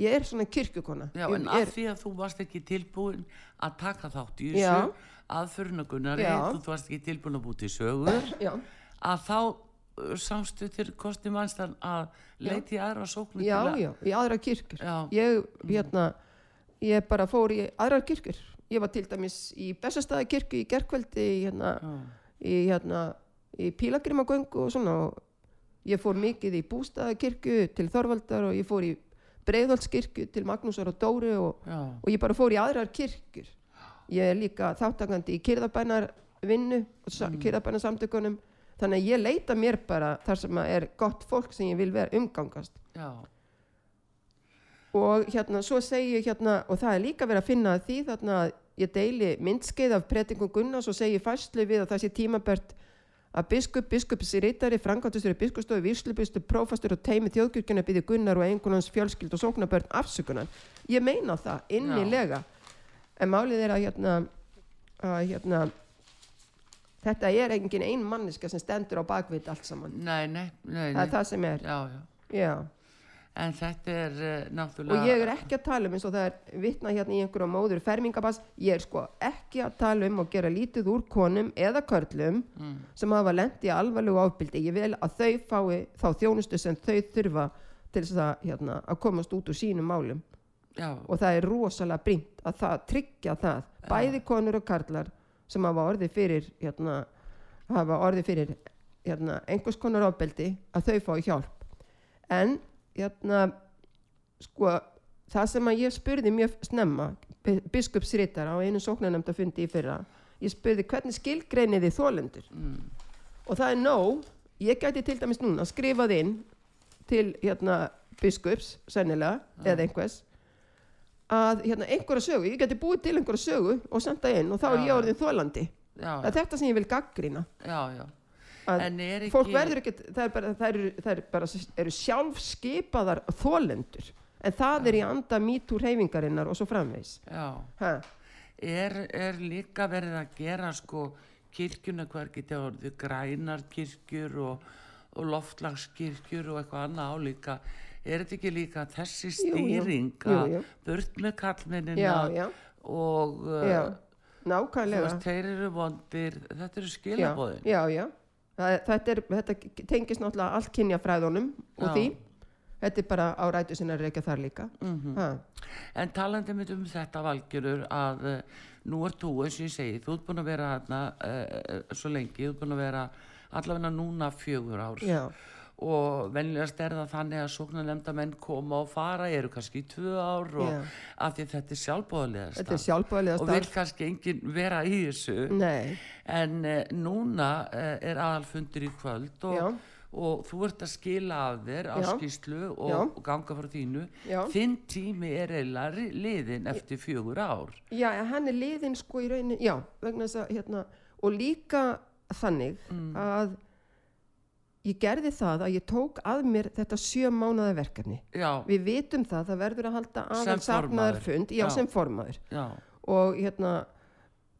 ég er svona kirkjukona. Já ég en er, af því að þú varst ekki tilbúin að taka þátt í þessu aðförunagunnari, Já. þú varst ekki tilbúin að búti sögur. Já, að þá uh, sástu til kosti mannstan að leiti aðra sóknu já, að já, í aðrar kirkjur. Já. ég, hérna ég bara fór í aðrar kirkjur. Ég var til dæmis í Bessastæða kirkju í gerkveldi í hérna, í hérna í Pílagrimagöngu og svona og ég fór mikið í Bústaðakirkju til Þorvaldar og ég fór í Breiðholtskirkju til Magnúsar og Dóri og, og ég bara fór í aðrar kirkjur ég er líka þáttakandi í kyrðabænar vinnu og mm. kyrðabænar samtökunum þannig að ég leita mér bara þar sem er gott fólk sem ég vil vera umgangast já, og hérna svo segi ég hérna og það er líka verið að finna að því þarna að ég deili myndskeið af predingum Gunnars og segi færslu við að það sé tímabært að biskup, biskupsritari, frangáttustur biskustofi, víslubistu, prófastur og teimi þjóðkirkjuna byrði Gunnar og einhvernans fjölskyld og sóknabörn afsökunar. Ég meina það innilega. En málið er að hérna, að hérna þetta er engin ein manniska sem stendur á bakvið allt saman. nei, nei, nei, Það er það sem er. já, já Já. en þetta er uh, náttúrulega og ég er ekki að tala um eins og það er vitna hérna í einhverja móður fermingabass ég er sko ekki að tala um að gera lítið úr konum eða körlum Mm. sem hafa lent í alvarlegu ábyldi ég vil að þau fái þá þjónustu sem þau þurfa til þess að, hérna, að komast út úr sínum málum já, og það er rosalega brínt að það tryggja það. Bæði konur og karlar sem hafa orðið fyrir hérna, hafa orðið fyrir hérna, einhvers konar ábyldi að þau fái hjálp. En hérna sko það sem að ég spurði mjög snemma biskupsritar á einu sóknarnefnda fundi í fyrra ég spurði hvernig skilgreiniði þólendur mm, og það er nóg. Ég gæti til dæmis núna skrifað inn til hérna biskups sennilega eða einhvers að hérna einhverja sögu, ég geti búið til einhverja sögu og senda inn og þá er Já. ég orðin þólandi já, það er þetta sem ég vil gaggrina já, já. Að en er ekki fólk verður ekkert það er bara, það eru, það eru, bara, eru sjálfskipaðar þólendur en það er í anda mítúr reyfingarinnar og svo framvegs já, er, er líka verið að gera sko kirkjuna hver geti orðið grænar kirkjur og, og loftlagskirkjur og eitthvað annað álíka er þetta ekki líka þessi Jú, jú. stýring Jú, að jú. burt með kallmennina og uh, nákvæmlega þeir eru vondir þetta eru skilabóðin já, já. Það, þetta, er, þetta tengist náttúrulega allt kynja fræðunum og því þetta er bara á rætu sinna reykja þar líka Mhm. ha. En talandi mitt um þetta valgjörur að uh, nú ert þú, eins og ég segi, þú ert búin að vera þarna uh, svo lengi, þú ert búin að vera allavega núna fjögur ár Já. Og venjulegast er það þannig að sóknarlemda menn koma og fara, eru kannski í tvö ár og Já. af því þetta er er sjálfbóðlega og vil kannski enginn vera í þessu Nei, en uh, núna uh, er aðalfundur í kvöld og, Já. og þú ert að skila af þér á skýslu og, og ganga frá þínu Já. þinn tími er eiginlega liðinn eftir fjögur ár já, hann er liðinn sko í raunin, já, vegna þess að hérna, og líka þannig Mm. að ég gerði það að ég tók að mér þetta sjö mánaða verkefni. já, Við vitum það, það verður að halda aðal safnaðar fund, já, Já. sem formaður. já, Og hérna,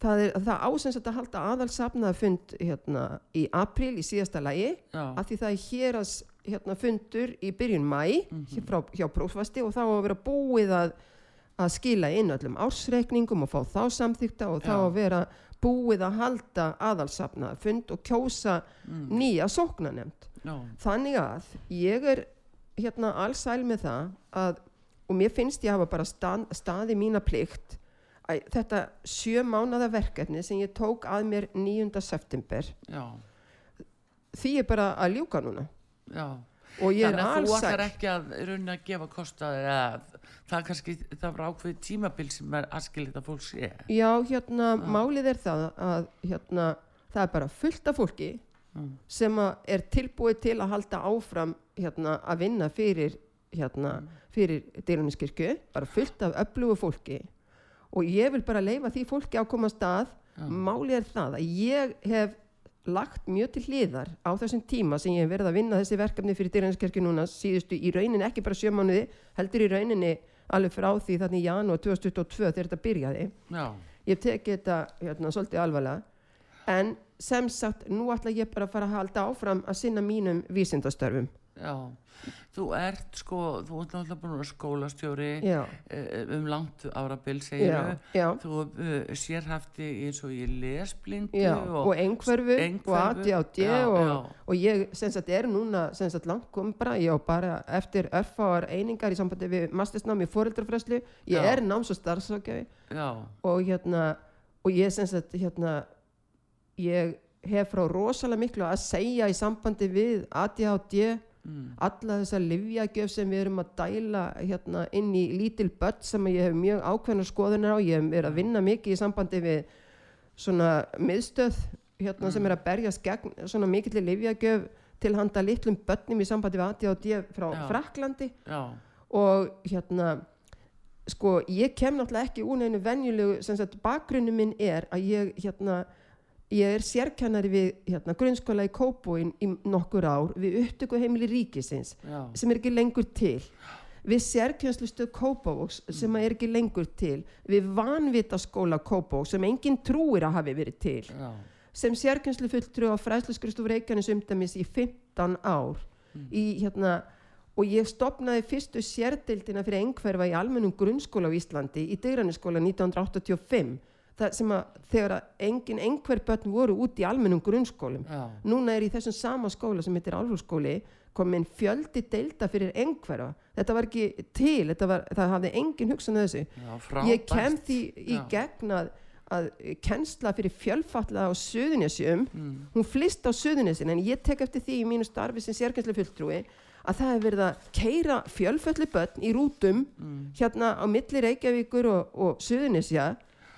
það, er, það ásens að halda aðal safnaðar fund hérna í april í síðasta lagi, af því það er héras hérna, fundur í byrjun mæ Mhm. frá, hjá prófsvasti og þá að vera búið að, að skila inn öllum ársreikningum og fá þá samþykta og þá að vera búið að halda aðalsafnaða fund og kjósa Mm. nýja sóknanemnd. já, Þannig að ég er hérna allsæl með það að, og mér finnst ég hafa bara stað, staði mína plikt að þetta sjö mánada verkefni sem ég tók að mér 9. september já, því er bara að ljúka núna já. og ég er Þannig að þú ætlar allsæl ekki að runna að gefa kostaði eða það er kannski, það var ákveð tímabil sem er askilit að fólk sé. Já, hérna, málið er það að hérna, það er bara fullt af fólki Mm. sem er tilbúið til að halda áfram hérna, að vinna fyrir, hérna, fyrir dýruniskirkju, bara fullt af öflugu fólki. Og ég vil bara leifa því fólki að koma að. Stað málið er það að ég hef lagt mjög til hliðar á þessum tíma sem ég hef verið að vinna þessi verkefni fyrir dýruniskirkju núna síðustu í rauninni ekki bara sjömanuði heldur í rauninni alveg frá því þannig í janúar 2022 þegar þetta byrjaði. Já, ég teki þetta hérna, svolítið alvarlega. En sem sagt nú ætla ég bara að fara að halda áfram að sinna mínum vísindastörfum já. Þú ert sko, þú ert náttúrulega búin að skólastjóri já, eh, um langt árabil já, Þú uh, sérhafti eins og ég lesblindu já og einhverfu og ADHD og, já. og ég sem sagt er núna sem sagt langt kom bara, ég á bara eftir örfáar einingar í sambandi við mastersnám í foreldrafræslu, ég Já. er náms og Já, og hérna og ég sem sagt hérna ég hef frá rosalega miklu að segja í sambandi við ADHD mm, alla þessa livjagjöf sem við erum að dæla hérna inn í lítil börn sem ég hef mjög ákveðna skoðunar á. Ég verið að vinna mikið í sambandi við svona miðstöð hérna sem er að berjast gegn svona mikill livjagjöf til handa litlum börnum í sambandi við ADHD frá Já. Fraklandi já, og hérna sko ég kem náttúrulega ekki úr neinu venjulegu sem sagt bakgrunni minn er að ég hérna ég er sérkennari við hérna, grunnskóla í Kópóin í nokkur ár við upptöku heimili ríkisins já, sem er ekki lengur til. Við sérkjenslustuð Kópavóks sem er ekki lengur til. Við vanvita skóla Kópavóks sem engin trúir að hafi verið til. Já, sem sérkjenslu fulltrú á fræðsluskristofu Reykjanes umdæmis í 15 ár. Í hérna og ég stopnaði fyrstu sérdildina fyrir einhverfa í almennum grunnskóla á Íslandi í Degranisskóla 1985 það sem að þegar að engin einhver börn voru út í almennum grunnskólum. Já, núna er í þessum sama skóla sem heitir Álfhússkóli komin fjöldi deilda fyrir einhverfa. Þetta var ekki til, var, það hafði engin hugsan að þessu. Já, ég kem því í gegn að, að kennsla fyrir fjölfalla á Suðunisjum mm, hún flist á Suðunisjum en ég tek eftir því í mínu starfi sem sérkenslu fulltrúi að það hefur verið að keira fjölföllu börn í rútum mm, hérna á milli Reykjavíkur og, og Suðunisja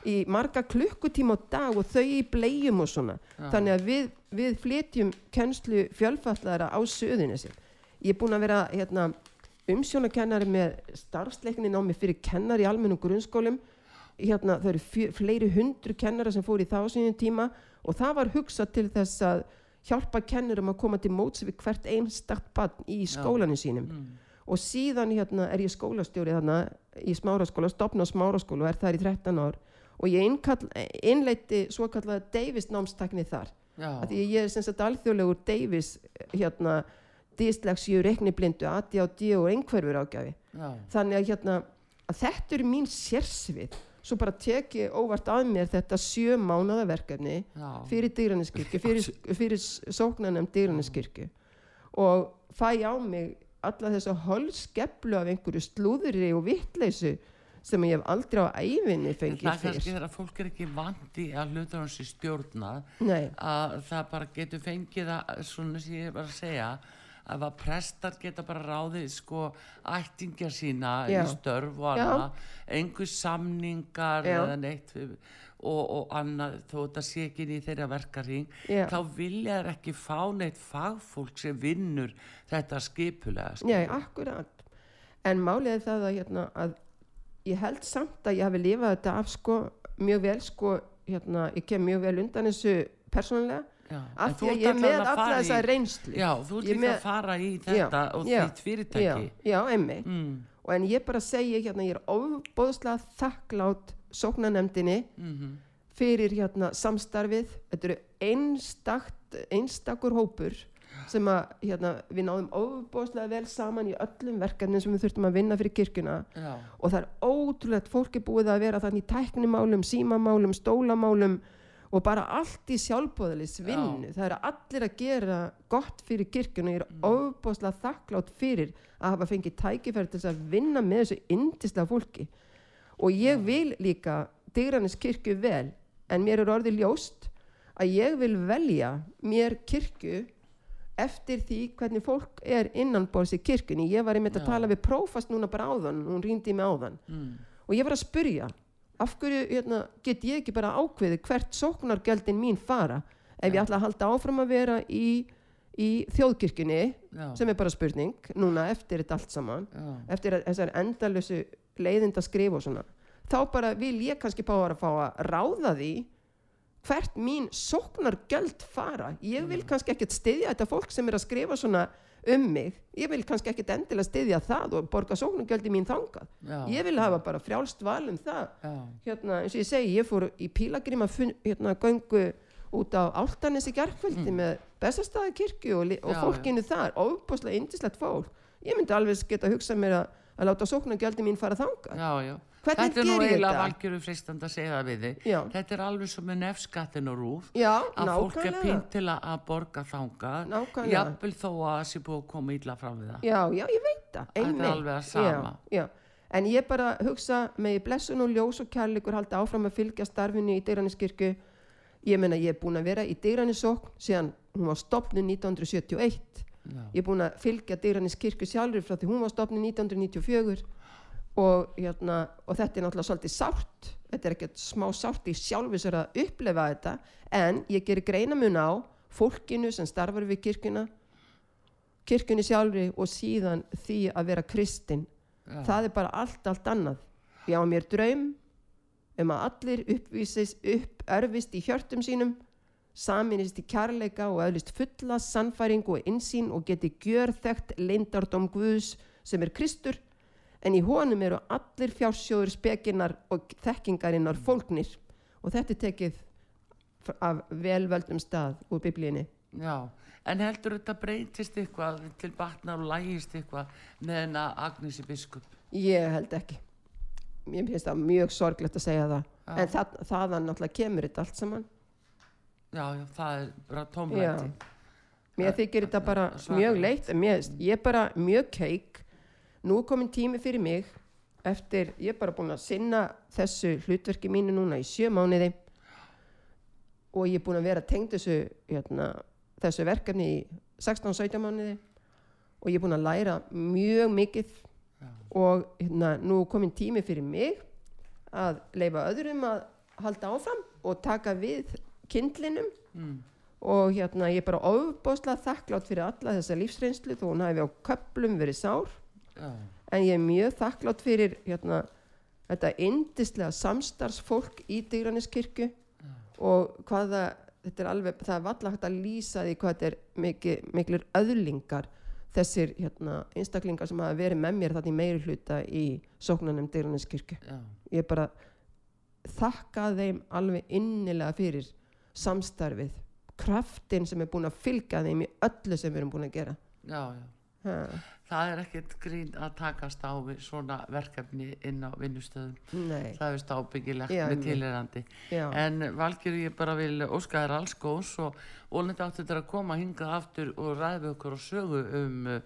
í marga klukkutíma á dag og þau í blegjum og svona. Já. þannig að við, við flytjum kennslu fjölfallara á Suðunisjum ég er búin að vera hérna, umsjónakennari með starfsleikni námi fyrir kennar í almennum grunnskólum. Hérna, það eru fleiri hundru kennara sem fóru í þá sínum tíma og það var hugsað til þess að hjálpa kennurum að koma til móts við hvert einstakt barn í skólanum sínum. Mm, og síðan hérna er ég skólastjóri í smáraskóla, stopna smáraskóla og er þar í 13 ár og ég innkall, innleiti svo kallaða Davis námstakni þar. Því ég er sem sagt alþjóðlegur Davis hérna dyslexíu, reikniblindu, ADHD og einhverfur ágjafi já, þannig að hérna að þetta er mín sérsvið. Svo bara tek ég óvart að mér þetta sjö mánada verkefni fyrir dýraniskirkju, fyrir, fyrir sóknarnefn dýraniskirkju og fæ á mig alla þessa holskeplu af einhverju slúðri og vittleysu sem ég hef aldrei á æfinni það fengið er kannski þegar fólk er ekki vandi að hlutur hans í stjórna Nei, að það bara getur fengið að svona sem ég var að segja að að prestar geta bara ráðið sko ættingja sína Já. í störf og annað einhver samningar Já. eða neitt og, og annað þó þetta sé ekki í þeirra verkaring þá vilja þær ekki fá neitt fagfólk sem vinnur þetta skipulega sko. Nei, akkurat. En málið er það að, hérna, að ég held samt að ég hafi lifað þetta af sko, mjög vel, sko, hérna, ég kem mjög vel undan þessu persónulega, Já. Af því að ég er með fara þessa reynslu. Já, þú ert er líka með- að fara í þetta Já, og þitt fyrirtæki Já, já einmitt. Mm, Og en ég bara segi hérna, ég er ofbóðslega þakklátt sóknanemdini mhm, fyrir hérna samstarfið. Þetta eru einstakt, einstakur hópur sem að hérna, við náðum ofbóðslega vel saman í öllum verkefnin sem við þurftum að vinna fyrir kirkuna. já, og það er ótrúlegt fólk er búið að vera þannig í tæknimálum, símamálum, stólamálum og bara allt í sjálfbóðalis vinnu. Það er allir að gera gott fyrir kirkjun og ég er mm. ofbóðslega þakklátt fyrir að hafa fengið tækifæri til að vinna með þessu yndislega fólki. Og ég vil líka Digranis kirkju vel en mér er orðið ljóst að ég vil velja mér kirkju eftir því hvernig fólk er innanborðs í kirkjunni. Ég var einmitt að Já. tala við prófast núna bara áðan, hún rýndi mig áðan. Mm, og ég var að spurja af hverju hérna, get ég ekki bara ákveði hvert sóknargjöldin mín fara ef ég ætla að halda áfram að vera í, í þjóðkirkjunni? Já, sem er bara spurning núna eftir þetta allt saman já, eftir þessar endalösu leiðinda skrif og svona. Þá bara vil ég kannski bá að fá að ráða því hvert mín sóknargjöld fara. Ég vil kannski ekkert styðja þetta fólk sem er að skrifa svona um mig. Ég vil kannski ekkert endilega styðja það og borga sóknargöldi mín þangað. Já, ég vil hafa bara frjálst val um það. Já, hérna, eins og ég segi, ég fór í pílagrima hérna, göngu út á Áltanes í gerkvöldi með Bessastæða kirkju og, og Mm. Já, fólkinu þar ofbúslega indislegt fólk. Ég myndi alveg geta hugsað mér að, að láta sóknargjaldi mín fara þangað já, já. Hvernig Þetta er nú eiginlega valgjöru fristand að segja það við þig. Þetta er alveg svo með nefnskattin og rúf. já, Að fólk er nákvæmlega pínt til að að borga þanga. Nákvæmlega. Jafnvel þó að það sé búið að koma illa fram við það. já, já, ég veit það Þetta er alveg það sama. en ég bara hugsa með blessun og ljós og kærleikur halda áfram að fylgja starfinu í Deyraniskirkju ég meina ég er búin að vera í Deyranisókn síðan hún var stopnud 1971 Já. ég er búin að fylgja Dyranis kirkju sjálfur frá því hún var stopnud 1994 og, hérna, og þetta er náttúrulega svolítið sárt þetta er ekkert smá sárt í sjálfisar að upplefa þetta en ég gerir greinamun á fólkinu sem starfar við kirkjuna kirkjunni sjálfri og síðan því að vera kristinn Já. það er bara allt, allt annað ég á mér draum um að allir uppvísis upp örfist í hjörtum sínum saminist í kærleika og öðlist fulla sannfæringu og insýn og geti gjörþekkt leindardóm Guðs sem er Kristur en í honum eru allir fjársjóður spekinnar og þekkingarinnar fólknir og þetta er tekið af velvöldum stað úr biblíinni Já, en heldur þetta breytist eitthvað til batna og lægist eitthvað með hennar Agnesi biskup? Ég held ekki. Mér finnst það mjög sorglegt að segja það. Já. En það, þaðan náttúrulega kemur þetta allt saman. Já, já, það er bara tómlæti. Mér þykir þetta bara svakalegt. mjög leitt. Mér, ég er bara mjög keik. Nú er komin tími fyrir mig eftir, ég er bara búin að sinna þessu hlutverki mínu núna í sjö mánuði og ég er búin að vera tengd þessu, hérna, þessu verkefni í 16-17 mánuði og ég er búin að læra mjög mikið Já. og hérna, nú er komin tími fyrir mig að leifa öðrum að halda áfram og taka við kindlinum. Mm. og hérna ég er bara ofbóðslega þakklátt fyrir alla þessa lífsreynslu þó hún hafi á köplum verið sár. Já, en ég er mjög þakklátt fyrir hérna þetta indislega samstarfsfólk í Digraniskirkju og hvað það þetta er alveg, það er valla hægt að lýsa því hvað þetta er mikil, miklir öðlingar þessir hérna einstaklingar sem hafa verið með mér þarna í meiri hluta í sóknarnum Digraniskirkju já, ég bara þakka þeim alveg innilega fyrir samstarfið kraftin sem er búin að fylgja þeim í öllu sem við erum búin að gera já, já. Ha, það er ekkert grín að takast á við svona verkefni inn á vinnustöðum. Nei, það er vist ábyggilegt Já, með já, en Valgjör ég bara vil óska þér alls góðs og volandi áttu þetta að koma hingað aftur og ræða við okkur og sögu um uh,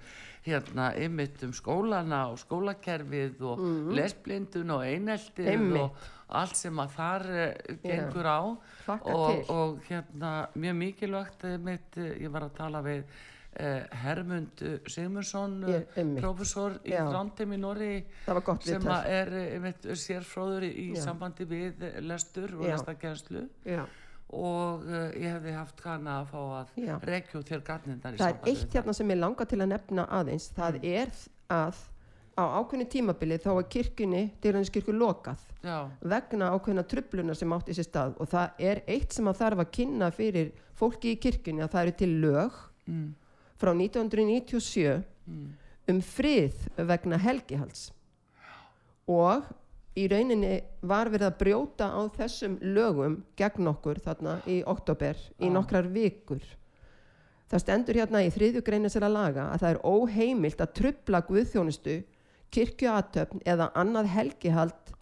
hérna ymmit um skólana og skólakerfið og lesblindun og eineltið Mhm. Einmitt. og allt sem að þar uh, gengur á. Hlakka og, og hérna mjög mikilvægt mitt, ég var að tala við Hermund uh, Sigmundsson einmitt. professor í. Trondheim í Norri sem er einmitt, sérfróður í, í Já. sambandi við eh, lestur og lestakenslu og ég hefði haft hana að fá að út þér garnindar í það er eitt hérna sem ég langar til að nefna aðeins. Það Mm. er að á ákveðinu tímabili þá var kirkjunni dýraniskirkju lokað já, vegna ákveðina trublunar sem átti sér stað. Og það er eitt sem að þarf að kynna fyrir fólki í kirkjunni að það eru til lög. Mm, frá 1997 mm, um frið vegna helgihalds. Og í rauninni var verið að brjóta á þessum lögum gegn okkur þarna í oktober í Já. nokkrar vikur. Það stendur hérna í þriðju greinin sér að laga að það er óheimilt að trubla guðþjónustu kirkjuatöfn eða annað helgihald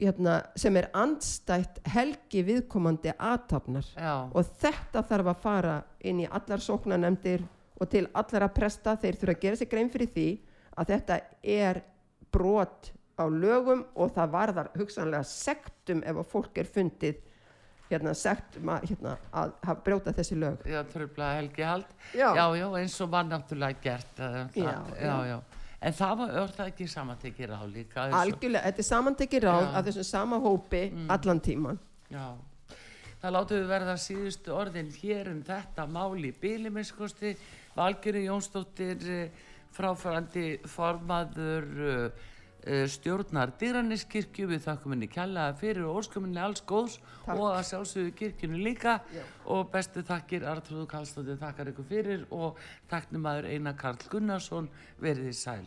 hérna, sem er andstætt helgi viðkomandi aðtapnar og þetta þarf að fara inn í allar sóknanemdir og til allara presta þeir þurfa að gera sig grein fyrir því að þetta er brot á lögum og það varðar hugsanlega sektum ef að fólk er fundið hérna, sektum að, hérna, að brjóta þessi lög. Já, tröfla helgi hald Já. já, já, eins og var náttúrulega gert það, Já, já, já. já en það var það ekki samantekir á líka algjörlega, þetta er Já. Mm. af þessum sama hópi allan tíman Já, það láttu við verða síðustu orðin hér um þetta mál í bíliminnskosti. Valgeri Jónsdóttir, eh, fráfærandi formaður uh, stjórnar Dýraniskirkju, við þakkum henni kjallaða fyrir og óskuminni alls góðs Takk. og að sjálfsögðu kirkjunu líka Já. og bestu þakkir Artrúðu Karlsdóttir þakkar ykkur fyrir og takknum aður Einar Karl Gunnarsson verið í sæl.